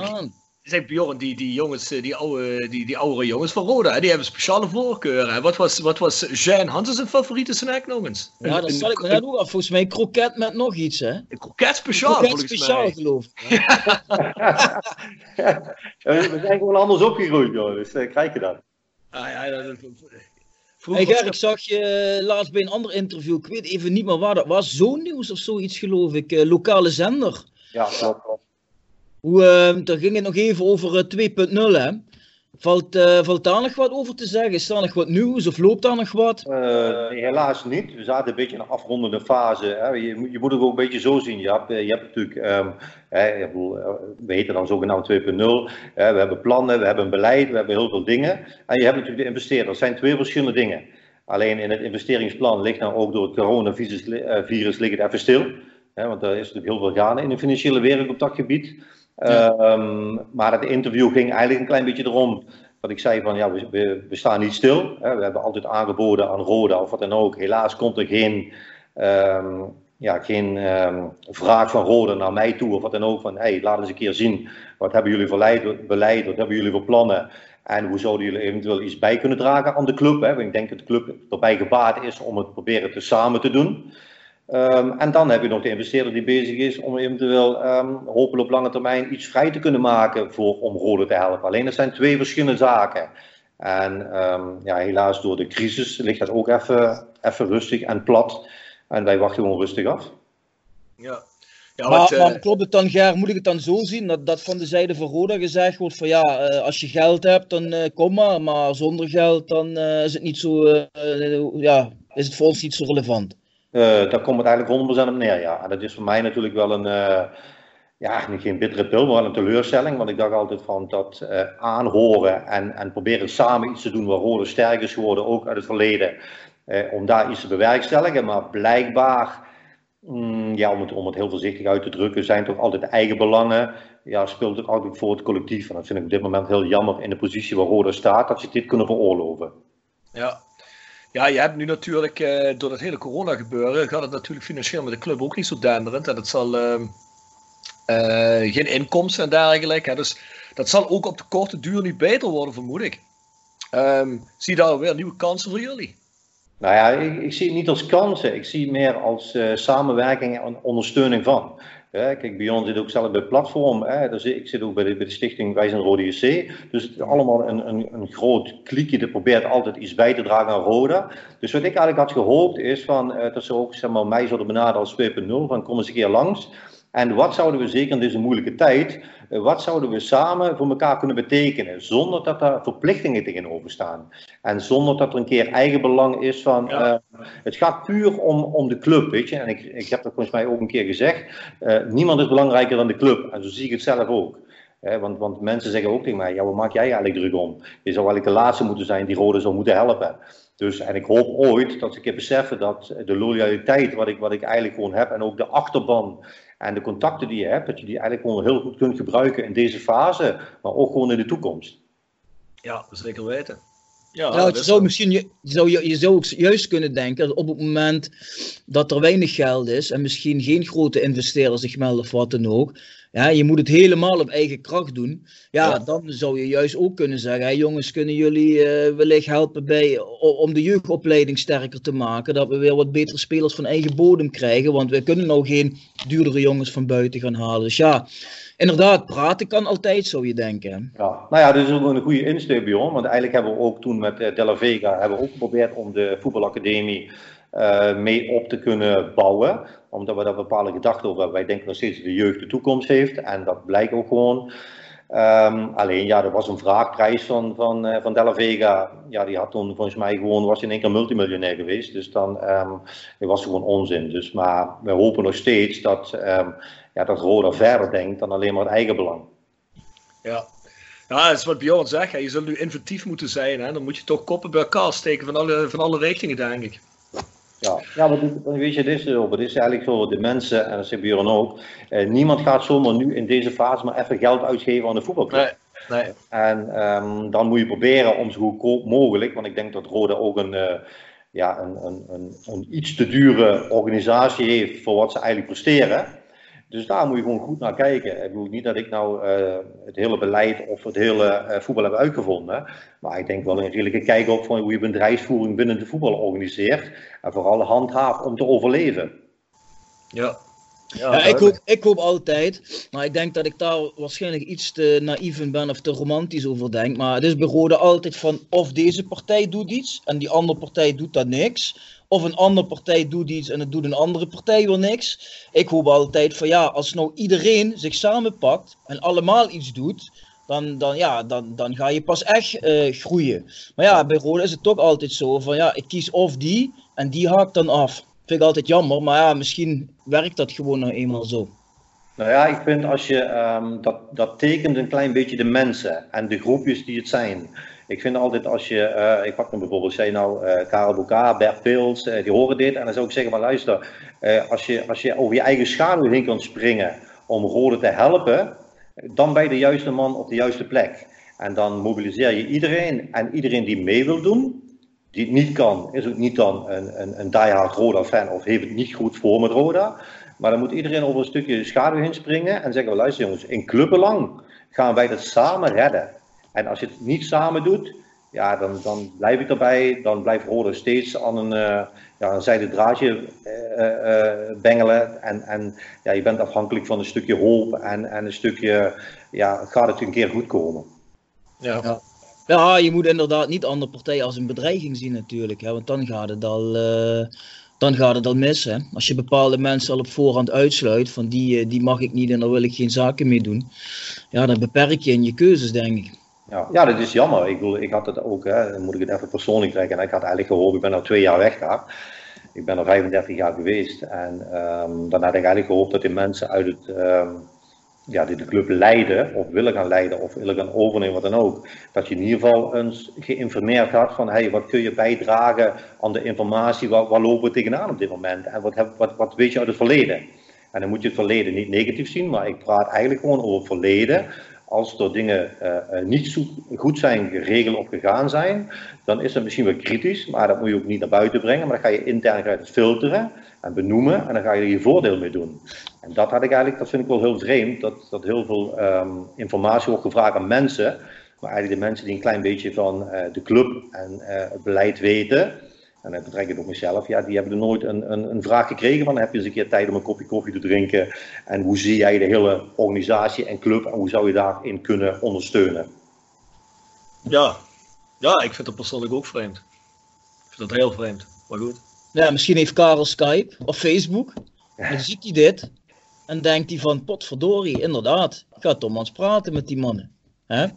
zeg Bjorn, die, die jongens, eh, die oude, die, die oudere jongens van Roda, die hebben speciale voorkeuren. Wat was, wat was Jean Hansen zijn favoriete snack nog eens? Ja, dat zal ik me net ook af. Volgens mij kroket met nog iets, hè? Een kroket speciaal, kroket volgens speciaal, mij. geloof ik. Ja, we zijn gewoon anders opgegroeid, joh. Dus eh, krijg je dat. Ah, ja, dat, Hey Ger, ik zag je eh, laatst bij een ander interview, ik weet even niet meer waar dat was, Zoonnieuws of zoiets geloof ik, eh, lokale zender. Ja, klopt. klopt. Hoe, eh, daar ging het nog even over eh, 2.0 hè. Valt, valt daar nog wat over te zeggen? Is daar nog wat nieuws of loopt daar nog wat? Eh, helaas niet. We zaten een beetje in een afrondende fase. Hè. Je, je moet het ook een beetje zo zien. Je hebt, eh, je hebt natuurlijk, ehm, hè, ik bedoel, we dan zogenaamd 2.0. hè. We hebben plannen, we hebben een beleid, we hebben heel veel dingen. En je hebt natuurlijk de investeerders. Dat zijn twee verschillende dingen. Alleen in het investeringsplan ligt nou ook door het coronavirus virus ligt het even stil. Hè, want er is natuurlijk heel veel gaande in de financiële wereld op dat gebied. Ehm, maar het interview ging eigenlijk een klein beetje erom dat ik zei van ja, we, we, staan niet stil. Hè. We hebben altijd aangeboden aan Roda of wat dan ook. Helaas komt er geen, ehm, ja, geen ehm, vraag van Roda naar mij toe of wat dan ook. Van hey, laat eens een keer zien. Wat hebben jullie voor leid- beleid? Wat hebben jullie voor plannen? En hoe zouden jullie eventueel iets bij kunnen dragen aan de club? Hè? Want ik denk dat de club erbij gebaat is om het proberen te samen te doen. Ehm, en dan heb je nog de investeerder die bezig is om eventueel ehm, hopelijk op lange termijn iets vrij te kunnen maken voor, om Rode te helpen. Alleen dat zijn twee verschillende zaken. En ehm, ja, helaas door de crisis ligt dat ook even, even rustig en plat. En wij wachten gewoon rustig af. Ja. Ja, maar, wat, eh, maar klopt het dan, Ger, moet ik het dan zo zien, dat, dat van de zijde van Roda gezegd wordt van ja, eh, als je geld hebt, dan eh, kom maar, maar zonder geld, dan eh, is het niet zo, ja, is het voor ons niet zo relevant. Eh, daar komt het eigenlijk 100% op neer, ja. En dat is voor mij natuurlijk wel een, eh, ja, geen bittere pil, maar wel een teleurstelling. Want ik dacht altijd van dat eh, aanhoren en, en proberen samen iets te doen waar Rode sterk is geworden, ook uit het verleden, om daar iets te bewerkstelligen. Maar blijkbaar, mm, ja, om het, om het heel voorzichtig uit te drukken, zijn toch altijd eigen belangen. Ja, speelt ook altijd voor het collectief. En dat vind ik op dit moment heel jammer in de positie waar Rode staat, dat ze dit kunnen veroorloven. Ja. Ja, je hebt nu natuurlijk eh, door dat hele corona gebeuren, gaat het natuurlijk financieel met de club ook niet zo denderend. En het zal ehm, eh, geen inkomsten en dergelijke. Dus dat zal ook op de korte duur niet beter worden, vermoed ik. Ehm, zie daar weer nieuwe kansen voor jullie? Nou ja, ik, ik zie het niet als kansen. Ik zie het meer als eh, samenwerking en ondersteuning van. Kijk, bij ons zit ook zelf bij platform. Hè. Ik zit ook bij de, bij de stichting Wij zijn Rode JC. Dus het is allemaal een, een, een groot kliekje dat probeert altijd iets bij te dragen aan Roda. Dus wat ik eigenlijk had gehoopt is van, eh, dat ze ook zeg maar, mij zouden benaderen als 2.0. Van kom eens een keer langs. En wat zouden we zeker in deze moeilijke tijd, eh, wat zouden we samen voor elkaar kunnen betekenen, zonder dat daar verplichtingen tegenover staan. En zonder dat er een keer eigen belang is van, eh, het gaat puur om, om de club, weet je. En ik, ik heb dat volgens mij ook een keer gezegd, eh, niemand is belangrijker dan de club. En zo zie ik het zelf ook. want, want mensen zeggen ook tegen mij, ja, wat maak jij eigenlijk druk om? Je zou eigenlijk de laatste moeten zijn die Rode zou moeten helpen. Dus, en ik hoop ooit dat ze een keer beseffen dat de loyaliteit wat ik, wat ik eigenlijk gewoon heb en ook de achterban en de contacten die je hebt, dat je die eigenlijk gewoon heel goed kunt gebruiken in deze fase, maar ook gewoon in de toekomst. Ja, zeker weten. Ja, nou, het zou misschien, je, zou, je, je zou ook juist kunnen denken dat op het moment dat er weinig geld is en misschien geen grote investeerders zich melden of wat dan ook, ja, je moet het helemaal op eigen kracht doen. Ja, dan zou je juist ook kunnen zeggen: jongens, kunnen jullie uh, wellicht helpen bij, om de jeugdopleiding sterker te maken? Dat we weer wat betere spelers van eigen bodem krijgen. Want we kunnen nou geen duurdere jongens van buiten gaan halen. Dus ja, inderdaad, praten kan altijd, zou je denken. Ja, nou ja, dat is ook een goede insteek, Bjorn. Want eigenlijk hebben we ook toen met uh, Della Vega hebben we ook geprobeerd om de voetbalacademie uh, mee op te kunnen bouwen. Omdat we daar bepaalde gedachten over hebben. Wij denken nog steeds dat de jeugd de toekomst heeft. En dat blijkt ook gewoon. Um, alleen ja, er was een vraagprijs van, van, uh, van Della Vega. Ja, die had toen volgens mij gewoon, was in één keer multimiljonair geweest. Dus dan um, dat was gewoon onzin. Dus, maar we hopen nog steeds dat, um, ja, dat Roda verder denkt dan alleen maar het eigen belang. Ja, ja, dat is wat Bjorn zegt. Je zult nu inventief moeten zijn. Hè? Dan moet je toch koppen bij elkaar steken van alle, van alle richtingen, denk ik. Ja, ja maar weet je, het is, het is eigenlijk zo, de mensen, en dat zegt Björn ook, eh, niemand gaat zomaar nu in deze fase maar even geld uitgeven aan de voetbalclub. Nee, nee. En um, dan moet je proberen om zo goedkoop mogelijk, want ik denk dat Rode ook een, uh, ja, een, een, een, een, iets te dure organisatie heeft voor wat ze eigenlijk presteren. Dus daar moet je gewoon goed naar kijken. Ik bedoel niet dat ik nou uh, het hele beleid of het hele uh, voetbal heb uitgevonden. Maar ik denk wel een redelijke kijk op van hoe je bedrijfsvoering binnen de voetbal organiseert. En vooral handhaaft om te overleven. Ja. Ja, ja ik, hoop, ik hoop altijd, maar ik denk dat ik daar waarschijnlijk iets te naïef in ben of te romantisch over denk. Maar het is bij Rode altijd van of deze partij doet iets en die andere partij doet dat niks. Of een andere partij doet iets en het doet een andere partij weer niks. Ik hoop altijd van ja, als nou iedereen zich samenpakt en allemaal iets doet, dan, dan, ja, dan, dan ga je pas echt uh, groeien. Maar ja, bij Rode is het toch altijd zo van ja, ik kies of die en die haakt dan af. Vind ik altijd jammer, maar ja, misschien werkt dat gewoon nou eenmaal zo. Nou ja, ik vind als je um, dat, dat tekent een klein beetje de mensen en de groepjes die het zijn. Ik vind altijd als je, uh, ik pak dan bijvoorbeeld, zei nou, uh, Karel Bouka, Bert Pils, uh, die horen dit. En dan zou ik zeggen, maar luister, als, je, als je over je eigen schaduw heen kan springen om Rode te helpen, dan ben je de juiste man op de juiste plek. En dan mobiliseer je iedereen en iedereen die mee wil doen, die het niet kan, is ook niet dan een, een, een diehard Roda fan of heeft het niet goed voor met Roda. Maar dan moet iedereen over een stukje schaduw heen springen en zeggen, luister jongens, in clubbelang gaan wij dat samen redden. En als je het niet samen doet, ja, dan, dan blijf ik erbij. Dan blijft Roda steeds aan een, uh, ja, een zijde draadje uh, uh, bengelen. En, en ja, je bent afhankelijk van een stukje hoop en, en een stukje, ja, gaat het een keer goed komen. Ja. ja. Ja, je moet inderdaad niet andere partijen als een bedreiging zien natuurlijk. Hè, want dan gaat het al, uh, dan gaat het al mis. Hè. Als je bepaalde mensen al op voorhand uitsluit van die, die mag ik niet en daar wil ik geen zaken mee doen. Ja, dan beperk je in je keuzes denk ik. Ja, ja, dat is jammer. Ik, bedoel, ik had het ook, hè, dan moet ik het even persoonlijk trekken. En ik had eigenlijk gehoord, ik ben al twee jaar weg daar. Ik ben er 35 jaar geweest. En um, dan had ik eigenlijk gehoopt dat die mensen uit het, um, ja, die de club leiden, of willen gaan leiden, of willen gaan overnemen, wat dan ook. Dat je in ieder geval eens geïnformeerd had van, hey, wat kun je bijdragen aan de informatie, waar, waar lopen we tegenaan op dit moment? En wat, heb, wat, wat weet je uit het verleden? En dan moet je het verleden niet negatief zien, maar ik praat eigenlijk gewoon over het verleden als er dingen uh, niet zo goed zijn geregeld of gegaan zijn, dan is dat misschien wel kritisch, maar dat moet je ook niet naar buiten brengen. Maar dan ga je intern het filteren en benoemen en dan ga je er je voordeel mee doen. En dat had ik eigenlijk, dat vind ik wel heel vreemd, dat, dat heel veel um, informatie wordt gevraagd aan mensen, maar eigenlijk de mensen die een klein beetje van uh, de club en het beleid weten, en dan betrek ik het op mezelf, ja, die hebben er nooit een, een, een vraag gekregen van heb je eens een keer tijd om een kopje koffie te drinken en hoe zie jij de hele organisatie en club en hoe zou je daarin kunnen ondersteunen? Ja, ja ik vind dat persoonlijk ook vreemd. Ik vind dat heel vreemd, maar goed. Ja, misschien heeft Karel Skype of Facebook. En dan ziet hij dit. En denkt hij van, potverdorie, inderdaad. Ik ga toch maar eens praten met die mannen. Hè?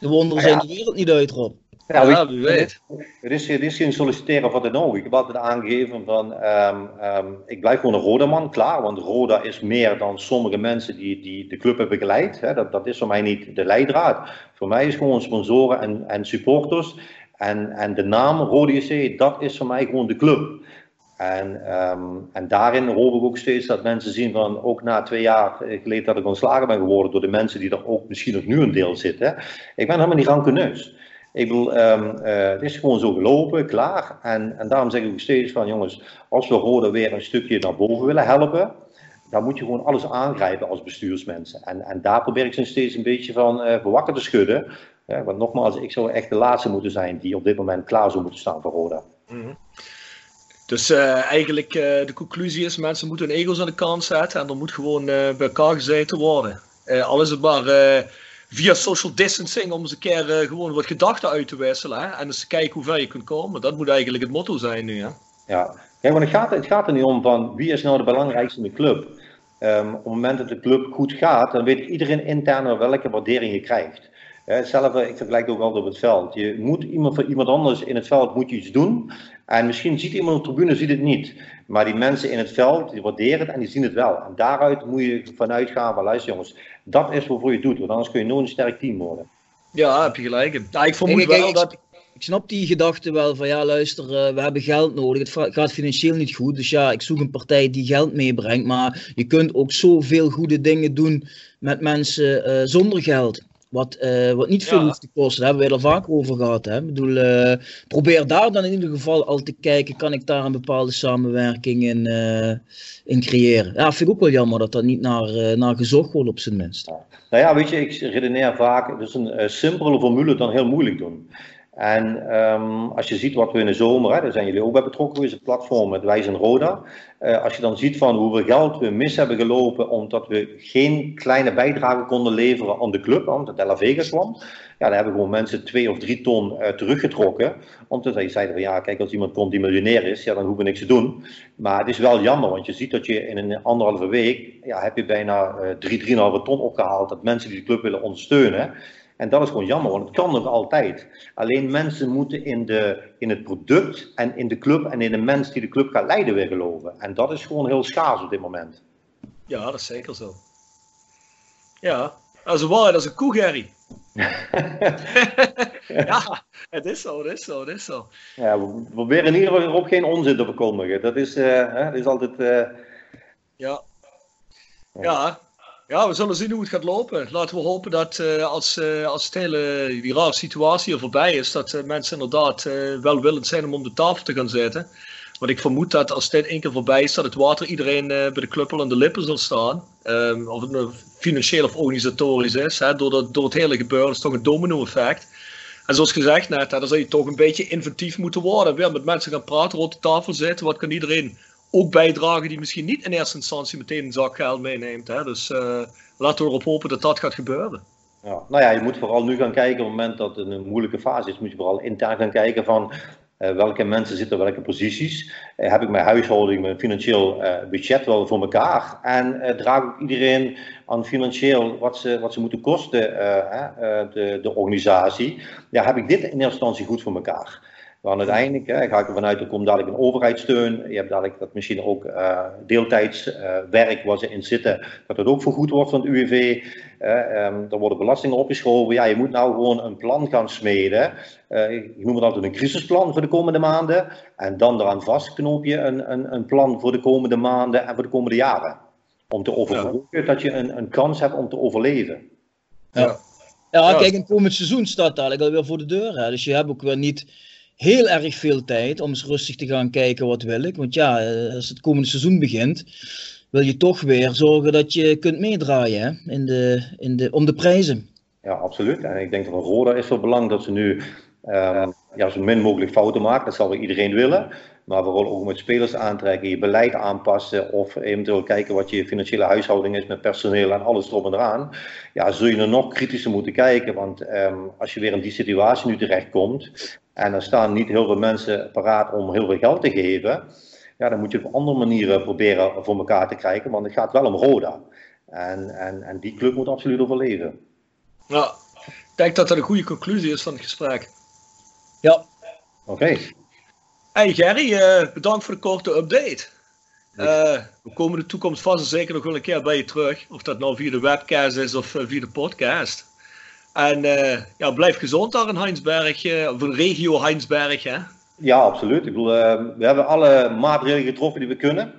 De wonderen Ja, ja. zijn de wereld niet uit, Rob. Ja, weet- Het is, geen solliciteren van de oog. Ik heb altijd aangegeven van, ehm, ehm, ik blijf gewoon een Roda-man, klaar. Want Roda is meer dan sommige mensen die, die de club hebben begeleid. Hè. Dat, dat is voor mij niet de leidraad. Voor mij is gewoon sponsoren en, en supporters. En, en de naam Roda JC, dat is voor mij gewoon de club. En, ehm, en daarin hoop ik ook steeds dat mensen zien van, ook na twee jaar geleden dat ik ontslagen ben geworden door de mensen die er ook misschien nog nu een deel zitten. Ik ben helemaal niet rancuneus. Ik bedoel, ehm, eh, het is gewoon zo gelopen, klaar. En, en daarom zeg ik ook steeds van, jongens, als we Roda weer een stukje naar boven willen helpen, dan moet je gewoon alles aangrijpen als bestuursmensen. En, en daar probeer ik ze steeds een beetje van voor wakker te schudden. Want nogmaals, ik zou echt de laatste moeten zijn die op dit moment klaar zou moeten staan voor Roda. Mhm. Dus eh, eigenlijk de conclusie is, mensen moeten hun ego's aan de kant zetten en er moet gewoon eh, bij elkaar gezeten worden. Al is het maar via social distancing om eens een keer eh, gewoon wat gedachten uit te wisselen hè? en eens kijken hoe ver je kunt komen. Dat moet eigenlijk het motto zijn nu. Hè? Ja, Kijk, want het gaat, het gaat er niet om van wie is nou de belangrijkste in de club. Ehm, op het moment dat de club goed gaat, dan weet iedereen intern welke waardering je krijgt. Eh, Hetzelfde, ik vergelijk het ook altijd op het veld. Je moet iemand voor iemand anders in het veld moet je iets doen. En misschien ziet iemand op de tribune ziet het niet. Maar die mensen in het veld, die waarderen het en die zien het wel. En daaruit moet je vanuit gaan van luister jongens, dat is waarvoor je het doet. Want anders kun je nooit een sterk team worden. Ja, heb je gelijk. Ja, ik vermoed wel dat... Ik snap die gedachte wel van ja, luister, eh, we hebben geld nodig. Het gaat financieel niet goed. Dus ja, ik zoek een partij die geld meebrengt. Maar je kunt ook zoveel goede dingen doen met mensen eh, zonder geld. Wat, eh, wat niet veel Ja. hoeft te kosten. Daar hebben we het er vaak over gehad. Hè? Ik bedoel, eh, probeer daar dan in ieder geval al te kijken. Kan ik daar een bepaalde samenwerking in, eh, in creëren? Ja, vind ik ook wel jammer dat dat niet naar, eh, naar gezocht wordt op zijn minst. Nou ja, weet je, ik redeneer vaak, het is een eh, simpele formule dan heel moeilijk doen. En ehm, als je ziet wat we in de zomer, hè, daar zijn jullie ook bij betrokken geweest, het platform met Wijs Roda. Eh, als je dan ziet van hoeveel geld we mis hebben gelopen omdat we geen kleine bijdrage konden leveren aan de club, omdat de La Vega kwam. Ja, dan hebben gewoon mensen twee of drie ton eh, teruggetrokken. Omdat zij zeiden van ja, kijk, als iemand komt die miljonair is, ja, dan hoeven we niks te doen. Maar het is wel jammer, want je ziet dat je in een anderhalve week, ja, heb je bijna eh, drie, drieënhalve ton opgehaald. Dat mensen die de club willen ondersteunen. En dat is gewoon jammer, want het kan nog altijd. Alleen mensen moeten in, de, in het product en in de club en in de mens die de club gaat leiden weer geloven. En dat is gewoon heel schaars op dit moment. Ja, dat is zeker zo. Ja, als een waar, dat is een koe, Gerry. ja, het is zo, het is zo, het is zo. Ja, we proberen in ieder geval op geen onzin te verkondigen. Dat is, eh, hè, dat is altijd... eh, Ja. Ja. ja, we zullen zien hoe het gaat lopen. Laten we hopen dat eh, als, eh, als het hele, die rare situatie er voorbij is, dat eh, mensen inderdaad eh, welwillend zijn om om de tafel te gaan zitten. Want ik vermoed dat als dit één keer voorbij is, dat het water iedereen bij de club wel aan de lippen zal staan. Ehm, of het nou financieel of organisatorisch is. Hè, door, dat, door het hele gebeuren is toch een domino-effect. En zoals gezegd net, hè, dan zou je toch een beetje inventief moeten worden. Weer met mensen gaan praten, rond de tafel zitten. Wat kan iedereen ook bijdragen die misschien niet in eerste instantie meteen een zak geld meeneemt. Hè? Dus eh, laten we erop hopen dat dat gaat gebeuren. Ja, nou ja, je moet vooral nu gaan kijken, op het moment dat het een moeilijke fase is, moet je vooral intern gaan kijken van eh, welke mensen zitten welke posities. Eh, heb ik mijn huishouding, mijn financieel budget wel voor elkaar? En draag ook iedereen aan financieel wat ze, wat ze moeten kosten, de, de organisatie. Ja, heb ik dit in eerste instantie goed voor elkaar? Want uiteindelijk hè, ga ik ervan uit, er komt dadelijk een overheidssteun. Je hebt dadelijk dat misschien ook eh deeltijds eh, werk waar ze in zitten, dat dat ook vergoed wordt van het UWV. Eh, ehm, er worden belastingen opgeschoven. Ja, je moet nou gewoon een plan gaan smeden. Eh, ik noem het altijd een crisisplan voor de komende maanden. En dan eraan vastknoop je een, een, een plan voor de komende maanden en voor de komende jaren. Om te overbruggen dat je een, een kans hebt om te overleven. Ja. Ja, kijk, een komend seizoen staat eigenlijk alweer voor de deur. Hè. Dus je hebt ook weer niet heel erg veel tijd om eens rustig te gaan kijken wat wil ik. Want ja, eh, als het komende seizoen begint, wil je toch weer zorgen dat je kunt meedraaien hè, in de, in de, om de prijzen. Ja, absoluut. En ik denk dat een Roda is van belang dat ze nu Ehm, ja, zo min mogelijk fouten maken, dat zal iedereen willen. Maar vooral ook met spelers aantrekken, je beleid aanpassen of eventueel kijken wat je financiële huishouding is met personeel en alles erop en eraan. Ja, zul je er nog kritischer moeten kijken. Want ehm, als je weer in die situatie nu terechtkomt en er staan niet heel veel mensen paraat om heel veel geld te geven, ja, dan moet je op andere manieren proberen voor elkaar te krijgen. Want het gaat wel om Roda. En, en, en die club moet absoluut overleven. Ja, ik denk dat dat een goede conclusie is van het gesprek. Ja. Oké. Hey Gerry, eh, bedankt voor de korte update. Eh, we komen de toekomst vast en zeker nog wel een keer bij je terug. Of dat nou via de webcast is of eh, via de podcast. En ja, blijf gezond daar in Heinsberg, of in regio Heinsberg. Hè? Ja, absoluut. Ik bedoel, we hebben alle maatregelen getroffen die we kunnen.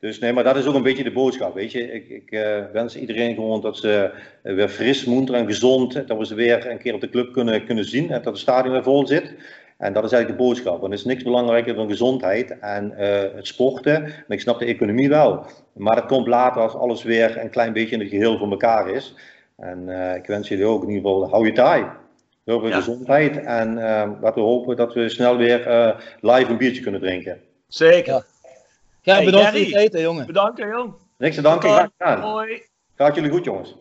Dus nee, maar dat is ook een beetje de boodschap, weet je. Ik, ik wens iedereen gewoon dat ze weer fris, moenter en gezond, dat we ze weer een keer op de club kunnen, kunnen zien en dat het stadion weer vol zit. En dat is eigenlijk de boodschap. Want er is niks belangrijker dan gezondheid en uh, het sporten. En ik snap de economie wel. Maar dat komt later als alles weer een klein beetje in het geheel voor elkaar is. En uh, ik wens jullie ook in ieder geval, hou je taai. Heel veel ja. gezondheid. En uh, laten we hopen dat we snel weer live een biertje kunnen drinken. Zeker. Ja, ja hey, bedankt voor je tijd, jongen. Bedankt, hè, jong. Niks te danken. Graag gedaan. Hoi. Gaat jullie goed, jongens.